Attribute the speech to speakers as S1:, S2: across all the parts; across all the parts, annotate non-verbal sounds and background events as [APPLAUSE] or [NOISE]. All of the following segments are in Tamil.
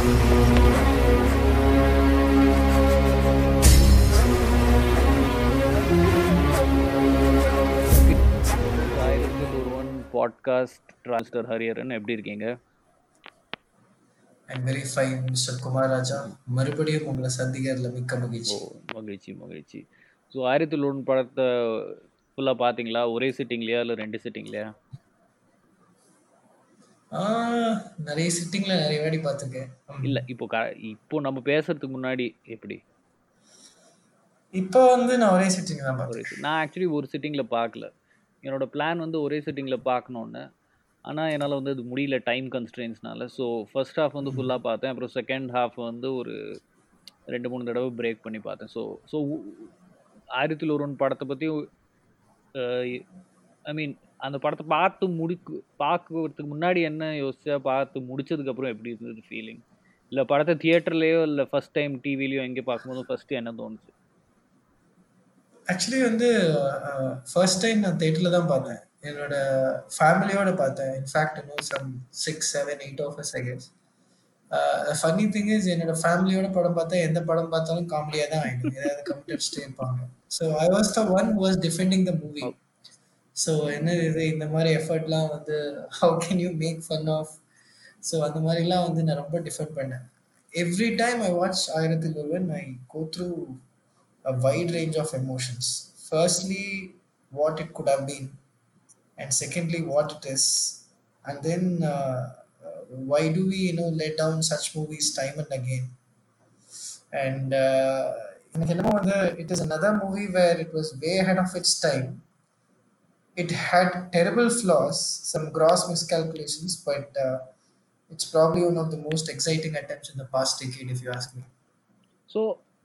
S1: பாட்காஸ்ட் டிரான்ஸ்டர் ஹரியரன் எப்படி இருக்கீங்க?
S2: Very fine mister Kumar Raja மறுபடியும் உங்களை சந்திக்கிறதுல மிக்க மகிழ்ச்சி.
S1: மகிழ்ச்சி மகிழ்ச்சி. ஸோ படத்தை ஃபுல்லாக பார்த்தீங்களா? ஒரே சிட்டிங்லையா இல்லை ரெண்டு சிட்டிங்லையா
S2: நிறைய சிட்டிங்ல நிறைய வாட்டி பார்த்துருக்கேன்.
S1: இல்லை இப்போ க இப்போ நம்ம பேசுறதுக்கு முன்னாடி எப்படி?
S2: இப்போ வந்து நான் ஒரே சிட்டிங் தான்
S1: sit- நான் ஆக்சுவலி ஒரு சிட்டிங்கில் பார்க்கல. என்னோட பிளான் வந்து ஒரே சிட்டிங்கில் பார்க்கணுன்னு ஆனால் என்னால் வந்து அது முடியல டைம் கன்ஸ்ட்ரெயின்ஸ்னால ஸோ ஃபர்ஸ்ட் ஹாஃப் வந்து ஃபுல்லாக பார்த்தேன். அப்புறம் செகண்ட் ஹாஃப் வந்து ஒரு ரெண்டு மூணு தடவை பிரேக் பண்ணி பார்த்தேன். ஸோ ஸோ ஆயிரத்தில் ஒருவன் படத்தை பற்றி ஐ மீன் அந்த படத்தை பார்த்து முடிக்கு பார்க்கறதுக்கு முன்னாடி என்ன யோசிச்சா பார்த்து முடிச்சதுக்கப்புறம் எப்படி இருந்தது ஃபீலிங் இல்லை படத்தை தியேட்டர்லேயோ இல்லை ஃபர்ஸ்ட் டைம் டிவிலையோ எங்கே பார்க்கும்போது ஃபஸ்ட்டு என்ன தோணுச்சு?
S2: ஆக்சுவலி வந்து ஃபர்ஸ்ட் டைம் நான் தேட்டரில் தான் பார்த்தேன். என்னோட ஃபேமிலியோட பார்த்தேன். இன்ஃபேக்ட் இன்னும் some six seven eight of guess funny thing is என்னோட ஃபேமிலியோட படம் பார்த்தா எந்த படம் பார்த்தாலும் காமெடியாக தான் ஆயிடும். ஏதாவது கமெண்ட் இருப்பாங்க. So I was the one was defending the movie so என்ன இது இந்த மாதிரி எஃபர்ட்லாம் வந்து how can you make fun of so அந்த மாதிரிலாம் வந்து நான் ரொம்ப டிஃபெண்ட் பண்ணேன் every time I watch Aayirathil Oruvan I go through a wide range of emotions. Firstly, what it could have been, and secondly, what it is, and then uh, uh, why do we, you know, let down such movies time and again? And uh, எனக்கு என்னமோ வந்து it is another movie where it was way ahead of its time. It had terrible flaws, some gross miscalculations, but uh, it's probably one of the most exciting attempts in the past decade, if you ask me.
S1: So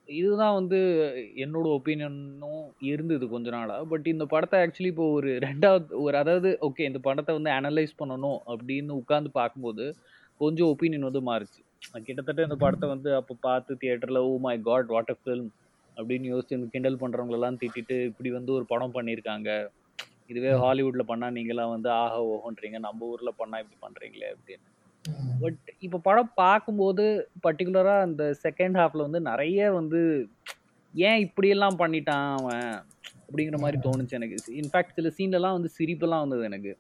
S1: இதுதான் வந்து என்னோட ஒப்பீனியனும் இருந்தது கொஞ்ச நாளாக பட் இந்த படத்தை ஆக்சுவலி இப்போ ஒரு ரெண்டாவது ஒரு அதாவது ஓகே இந்த படத்தை வந்து அனலைஸ் பண்ணணும் அப்படின்னு உட்காந்து பார்க்கும்போது கொஞ்சம் ஒப்பீனியன் வந்து மாறுச்சு. கிட்டத்தட்ட இந்த படத்தை வந்து அப்போ பார்த்து தியேட்டரில் ஓ my god what a film அப்படின்னு யோசிச்சு இந்த கிண்டல் பண்ணுறவங்களெல்லாம் திட்டிட்டு இப்படி வந்து ஒரு படம் பண்ணியிருக்காங்க. இதுவே ஹாலிவுட்டில் பண்ணால் நீங்களாம் வந்து ஆஹா ஓஹோன்றீங்க. நம்ம ஊரில் பண்ணால் இப்படி பண்ணுறீங்களே அப்படின்னு. பட் இப்போ படம் பார்க்கும்போது பர்டிகுலராக அந்த செகண்ட் ஹாஃப்ல வந்து நிறைய வந்து ஏன் இப்படியெல்லாம் பண்ணிட்டான் அவன் அப்படிங்கிற மாதிரி தோணுச்சு எனக்கு. இன்ஃபேக்ட் சில சீன்லலாம் வந்து சிரிப்பெல்லாம் வந்தது எனக்கு.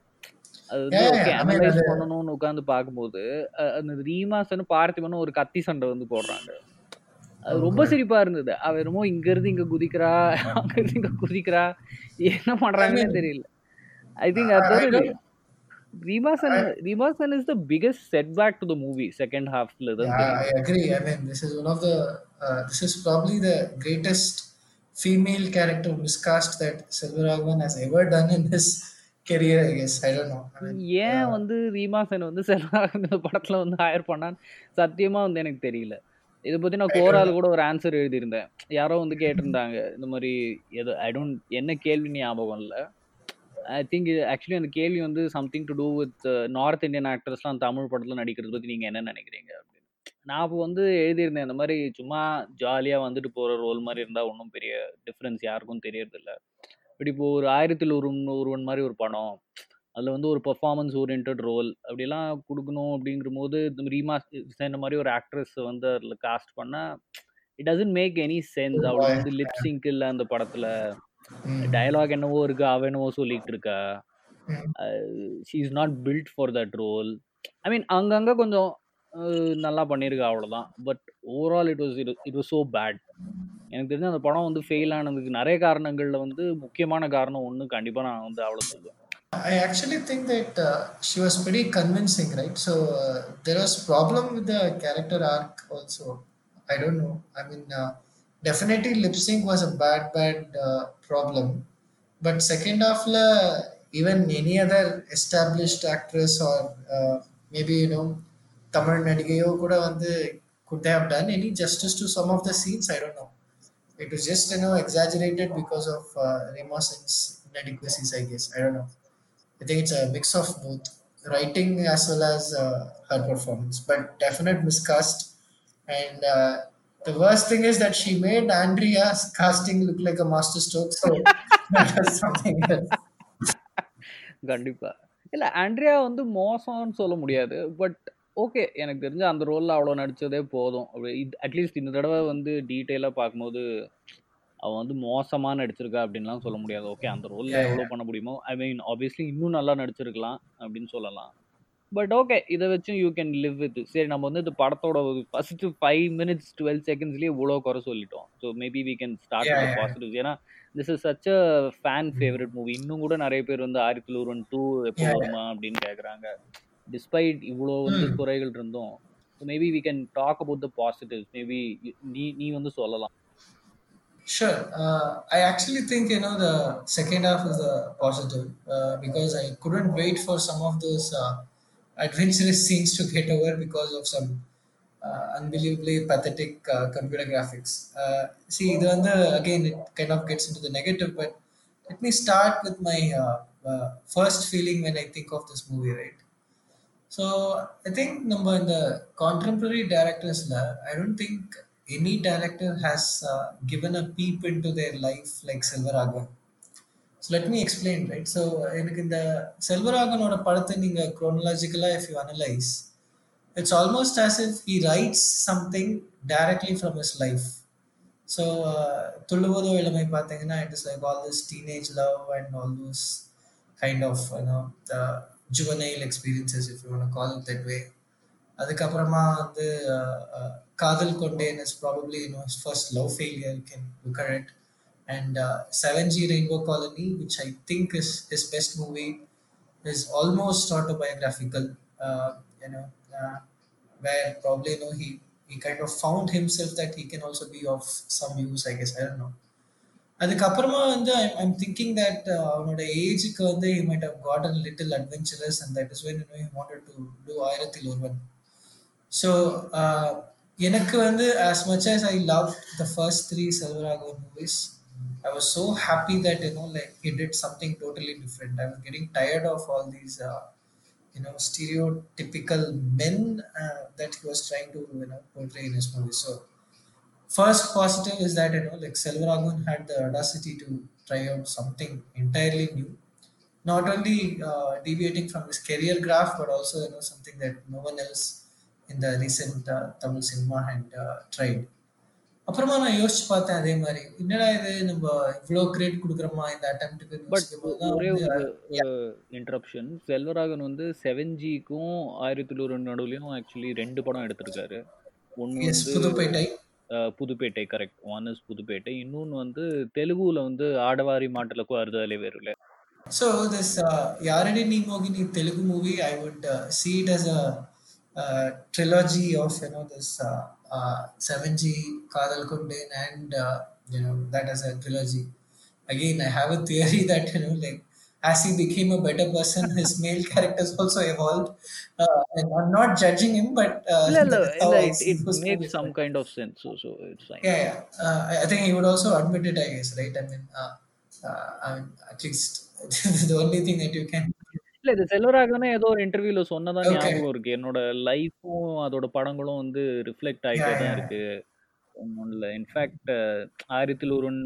S1: அது வந்து ஓகே அனலைஸ் பண்ணணும்னு உட்காந்து பார்க்கும்போது அந்த ரீமாசனும் பார்த்திபனும் ஒரு கத்தி சண்டை வந்து போடுறாங்க. அது ரொம்ப. சிரிப்பா இருந்தது. அவ என்னமோ இங்க இருந்து இங்க குதிக்கிறா அங்க இருந்து இங்க குதிக்கிறா என்ன பண்றாங்கன்னே தெரியல.
S2: I
S1: think
S2: don't- Reema Sen
S1: Reema Sen is the biggest setback to the movie second ஹாஃப்ல தான்
S2: uh, this is probably the greatest female character miscast that Selvaraghavan has ever done in his career, I guess. I don't know. I mean,
S1: ஏன்
S2: uh,
S1: வந்து ரீமாசன் வந்து செல்வராக இந்த படத்துல வந்து ஹயர் பண்ணான்னு சத்தியமா வந்து எனக்கு தெரியல. இதை பற்றி நான் கோரால் கூட ஒரு ஆன்சர் எழுதியிருந்தேன். யாரோ வந்து கேட்டிருந்தாங்க இந்த மாதிரி எது ஐ டோன்ட் என்ன கேள்வி ஞாபகம் இல்லை. ஐ திங்க் ஆக்சுவலி அந்த கேள்வி வந்து something to do with north Indian ஆக்டர்ஸ்லாம் Tamil படத்தில் நடிக்கிறது பற்றி நீங்கள் என்ன நினைக்கிறீங்க அப்படின்னு. நான் அப்போ வந்து எழுதியிருந்தேன் இந்த மாதிரி சும்மா ஜாலியாக வந்துட்டு போகிற ரோல் மாதிரி இருந்தால் ஒன்றும் பெரிய டிஃப்ரென்ஸ் யாருக்கும் தெரியறதில்ல. இப்படி இப்போ ஒரு ஆயிரத்தில் ஒரு ஒருவன் மாதிரி ஒரு படம் அதில் வந்து ஒரு பெர்ஃபார்மன்ஸ் ஓரியன்ட் ரோல் அப்படிலாம் கொடுக்கணும் அப்படிங்கிற போது இந்த ரீமா இந்த மாதிரி ஒரு ஆக்ட்ரஸ் வந்து அதில் காஸ்ட் பண்ணால் it doesn't make any sense
S2: why?
S1: வந்து லிப் சிங்க் இல்லை அந்த படத்தில். டயலாக் என்னவோ இருக்கு அவ என்னவோ சொல்லிட்டு இருக்கா. She is not built for that role I mean அங்கங்க கொஞ்சம் நல்லா பண்ணியிருக்கா அவ்வளோதான் but overall it was it was so bad எனக்கு தெரிஞ்சு அந்த படம் வந்து ஃபெயில் ஆனதுக்கு நிறைய காரணங்கள்ல வந்து முக்கியமான காரணம் ஒன்று கண்டிப்பாக நான் வந்து அவ்வளோ சொல்லுவேன்
S2: I actually think that uh, she was pretty convincing, right? So uh, there was problem with the character arc also. I don't know. I mean, uh, definitely lip sync was a bad, bad uh, problem. But second half, la, even any other established actress or uh, maybe you know Tamil Nadigayo could have could they have done any justice to some of the scenes? I don't know. It was just you know exaggerated because of uh, Remosin's inadequacies, I guess. I don't know. I think it's a mix of both writing as well as uh, her performance, but definite miscast. And uh, the worst thing is that she made Andrea's casting look like a masterstroke. So that was something else.
S1: கண்டிப்பா இல்ல ஆண்ட்ரியா வந்து மோசம்னு சொல்ல முடியாது பட் ஓகே. எனக்கு தெரிஞ்சு அந்த ரோலில் அவ்வளோ நடித்ததே போதும். அட்லீஸ்ட் இந்த தடவை வந்து டீட்டெயிலாக பார்க்கும்போது, அவ வந்து மோசமா நடிச்சிருக்கா அப்டின்லாம் சொல்ல முடியாது. ஓகே அந்த ரோல்ல எவ்வளோ. பண்ண முடியுமோ, ஐ மீன் ஆப்வியஸ்லி இன்னும் நல்லா நடிச்சிருக்கலாம் அப்டின்னு சொல்லலாம். But okay. இத வச்சும் யூ கேன் லிவ் வித். சரி நம்ம வந்து இந்த படத்தோட ஒரு ஃபர்ஸ்ட் 5 மினிட்ஸ் 12 செகண்ட்ஸ்லயே இவ்ளோ குறை சொல்லிட்டோம்.
S2: So
S1: maybe we
S2: can start.
S1: Positives. ஏன்னா, this is such a
S2: fan.
S1: Favourite movie. இன்னும் கூட நெறைய பேர் வந்து "ஆயிரத்தில் ஒருவன் 2" எப்போ. வருமா அப்டின்னு கேட்குறாங்க. டிஸ்பைட் இவ்ளோ வந்து
S2: ம்.
S1: குறைகள் இருந்தும், maybe we can talk about the positives. Maybe நீ நீ வந்து சொல்லலாம்.
S2: Sure. Uh, I actually think you know the second half is a positive uh, because I couldn't wait for some of those uh, adventurous scenes to get over because of some uh, unbelievably pathetic uh, computer graphics. Uh, see, the again it kind of gets into the negative, but let me start with my first feeling when I think of this movie, right? So I think number in the contemporary directors, I don't think any director has uh, given a peep into their life like Selvaraghavan. So let me explain, right? So எனக்கு இந்த செல்வராகனோட படத்தை நீங்க chronologically if you analyse it's almost as if he writes something directly from his life so Thulluvadho Ilamai பார்த்தீங்கன்னா it is like all this teenage love and all those kind of you know juvenile experiences if you call that way அதுக்கப்புறமா வந்து uh, uh, Kadhal Kondein is probably you know first love failure can look at it and Seven G Rainbow Colony which I think is is best movie is almost autobiographical, uh, you know, uh, where probably you know he he kind of found himself that he can also be of some use, I guess. I don't know. அதுக்கப்புறமா வந்து ஐம் திங்கிங் தட் அவனோட ஏஜுக்கு வந்து he might have gotten little adventurous and that is when you know he wanted to do ஆயிரத்தில் ஒருவன் ஸோ எனக்கு வந்து as much as I loved the first three Selvaraghavan movies I was so happy that you know like he did something totally different. I was getting tired of all these uh, you know stereotypical men uh, that he was trying to you know portray in his movie. So first positive is that you know like Selvaraghavan had the audacity to try out something entirely new, not only uh, deviating from his career graph but also you know something that no one else uh, Tamil cinema had uh, tried. அப்புறமா நான் யோசிச்சு பார்த்தேன் அதே மாதிரி. என்னடா இது? நம்ம இவ்வளோ கிரேட் கொடுக்குறோமா? இந்த அட்டம்ப்ட்டுக்கு
S1: ஒரே ஒரு இன்டரப்ஷன் செல்வராகன் வந்து செவன் ஜிக்கும் ஆயிரத்தி ஒரு நடுவுலையும் ஆக்சுவலி ரெண்டு படம் எடுத்திருக்காரு. ஒன்று Pudhupettai. Pudhupettai correct one is Pudhupettai. இன்னொன்று வந்து தெலுங்குல வந்து Aadavari Matalaku Ardhalu வேறுல
S2: So this uh, Ni Mogini Telugu movie, I would uh, see it as a uh, trilogy of you know this uh, uh, 7G Kundin and uh, you know that as a trilogy. Again, I have a theory [LAUGHS] that you know like as he became a better person, his male characters also evolved. Uh, and I'm not judging him, but uh,
S1: no,
S2: no, [LAUGHS]
S1: no,
S2: it,
S1: it
S2: made
S1: some kind of sense. So, so it's fine.
S2: Yeah, yeah. Uh, I think he would also admit it. I guess, right? I mean, uh, uh, I mean, at least [LAUGHS] the only thing that you can
S1: இல்ல இது செல்வராகவனே ஏதோ ஒரு இன்டர்வியூல சொன்னதா. ஞாபகம் இருக்கு. என்னோட லைஃப்பும் அதோட படங்களும் வந்து ரிஃப்ளெக்ட்
S2: Yeah,
S1: தான். இருக்கு. ஒன்றும் இன்ஃபேக்ட் ஆயிரத்தில் ஒருவன்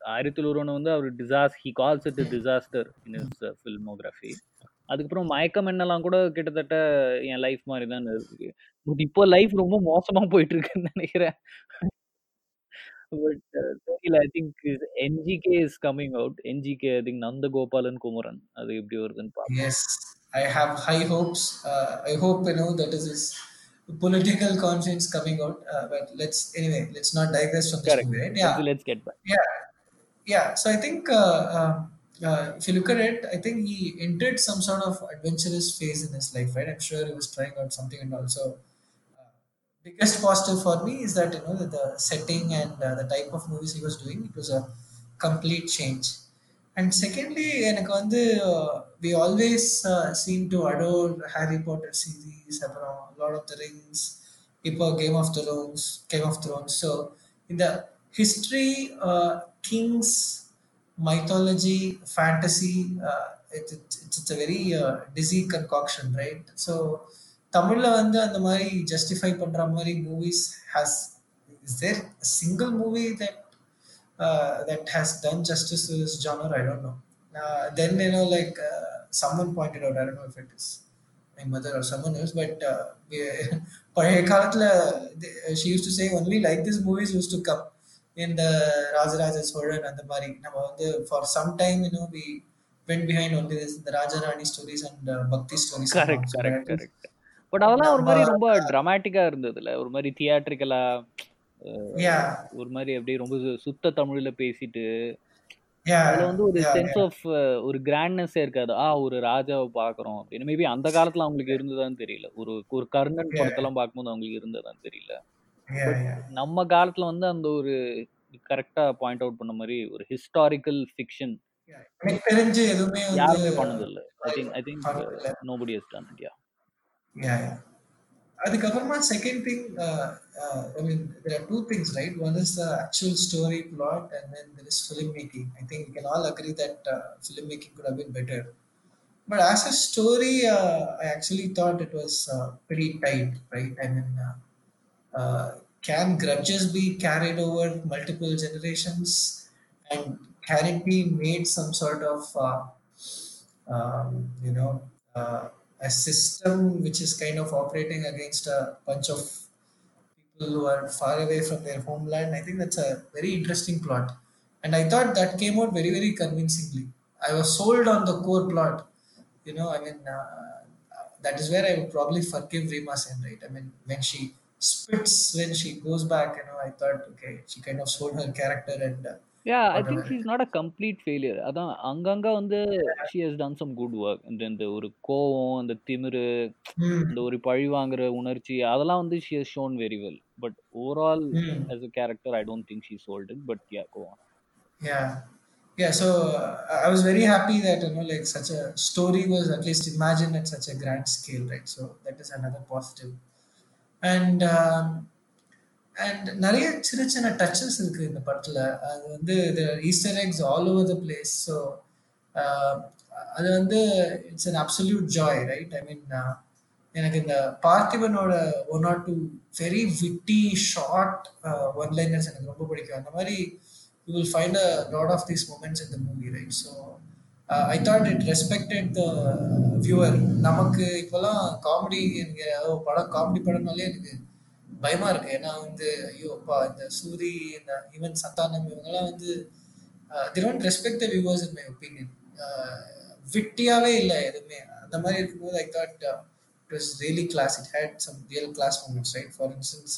S1: ஆயிரத்தில் ஒருவன் வந்து அவர் டிசாஸ் he calls it disaster in his filmography அதுக்கப்புறம் மயக்கம் என்னெல்லாம் கூட கிட்டத்தட்ட என் லைஃப் மாதிரி தான் இருக்கு இப்போ லைஃப் ரொம்ப மோசமா போயிட்டு இருக்குன்னு நினைக்கிறேன். பட் தெரியல I think NGK is coming out NGK I think Nandagopalan Kumaran அது எப்படி வருதுன்னு பார்ப்போம்
S2: Yes, I have high hopes. Uh, I hope you know that is his political conscience coming out. Uh, but let's anyway, let's not digress from this
S1: correct
S2: movie, right? Yeah,
S1: let's get back
S2: yeah, yeah. So I think uh, uh, uh, if you look at it, I think he entered some sort of adventurous phase in his life, right? I'm sure he was trying out something, and also uh, biggest positive for me is that you know that the setting and uh, the type of movies he was doing, it was a complete change. And secondly, எனக்கு வந்து uh, we always uh, seem to adore Harry Potter series, அப்புறம் Lord of the Rings, இப்போ Game of Thrones, Game of Thrones. So in the history, uh, kings, mythology, fantasy, uh, it, it, it's, it's a very uh, dizzy concoction, right? So தமிழ்ல வந்து அந்த மாதிரி ஜஸ்டிஃபை பண்ற மாதிரி movies has is there single movie that that that uh, done justice justice to this genre. I don't know. Uh, then you know, like uh, someone pointed out, I don't know my mother or someone else but பழைய காலத்துல she used to say only like this movies used to come இந்த ராஜராஜ சோழன் அந்த மாதிரி நம்ம வந்து for some time you know we went behind only this இந்த rajarani stories and bhakti stories
S1: correct correct correct but அதெல்லாம் ஒரு மாதிரி ரொம்ப டிராமாட்டிக்கா இருந்ததுல. ஒரு மாதிரி தியேட்ரிக்கலா ஒரு மாதிரி அப்படியே ரொம்ப சுத்த தமிழ்ல பேசிட்டு அதுல வந்து ஒரு சென்ஸ் ஆஃப் ஒரு கிராண்ட்னஸே இருக்காது. ஆ ஒரு ராஜாவை பாக்குறோம் அப்படின்னு. மேபி அந்த காலத்துல அவங்களுக்கு இருந்ததான்னு தெரியல. ஒரு ஒரு கர்ணன். படத்தெல்லாம் பார்க்கும்போது அவங்களுக்கு இருந்ததான்னு தெரியல. நம்ம காலத்துல வந்து அந்த ஒரு கரெக்டா பாயிண்ட் அவுட் பண்ண மாதிரி ஒரு ஹிஸ்டாரிக்கல் ஃபிக்ஷன்
S2: எனக்கு தெரிஞ்சு எதுவுமே
S1: யாருமே பண்ணது இல்ல I think I
S2: think.
S1: Nobody has done it yeah
S2: yeah, yeah. Uh, the my second thing, uh, uh, I mean, there are two things, right? One is the actual story plot, and then there is filmmaking. I think we can all agree that uh, filmmaking could have been better. But as a story, uh, I actually thought it was uh, pretty tight, right? I mean, can grudges be carried over multiple generations? And can it be made some sort of, um, you know, a system which is kind of operating against a bunch of people who are far away from their homeland. I think that's a very interesting plot. And i thought that came out very very convincingly. I was sold on the core plot. You know i mean uh, that is where i would probably forgive Rima Sen, right? I mean when she spits when she goes back you know i thought okay she kind of sold her character and uh, yeah
S1: I
S2: think
S1: she's not a complete failure அதான் அங்கங்க வந்து she has done some good work இந்த இந்த ஒரு கோவம் இந்த திமிரு
S2: Hmm.
S1: இந்த ஒரு பழி வாங்குற உணர்ச்சி அதெல்லாம் வந்து she has shown very well but overall
S2: Hmm.
S1: as a character i don't think she sold it but yeah go on
S2: Yeah, yeah. So uh, I was very happy that you know, like such a story was at least imagined at such a grand scale, right? So that is another positive. And um, and நிறைய சின்ன சின்ன டச்சஸ் இருக்கு இந்த படத்துல. அது வந்து easter eggs all over the place so அது வந்து it's an absolute joy right I mean எனக்கு இந்த பார்த்திபனோட one or two very witty short one liners எனக்கு ரொம்ப பிடிக்கும். அந்த மாதிரி you will find a lot of these moments இந்த movie right so I thought it respected the viewer நமக்கு இப்போல்லாம் காமெடி எனக்கு படம் காமெடி படம்னாலே எனக்கு பயமா இருக்கு. ஏன்னா வந்து ஐயோ அப்பா இந்த சூரி இந்த ஈவன் சந்தானம் இவங்கெல்லாம் வந்து they don't respect the viewers in my opinion விட்டியாவே இல்லை எதுவுமே. அந்த மாதிரி இருக்கும்போது I thought it was really class it had some real class moments right for instance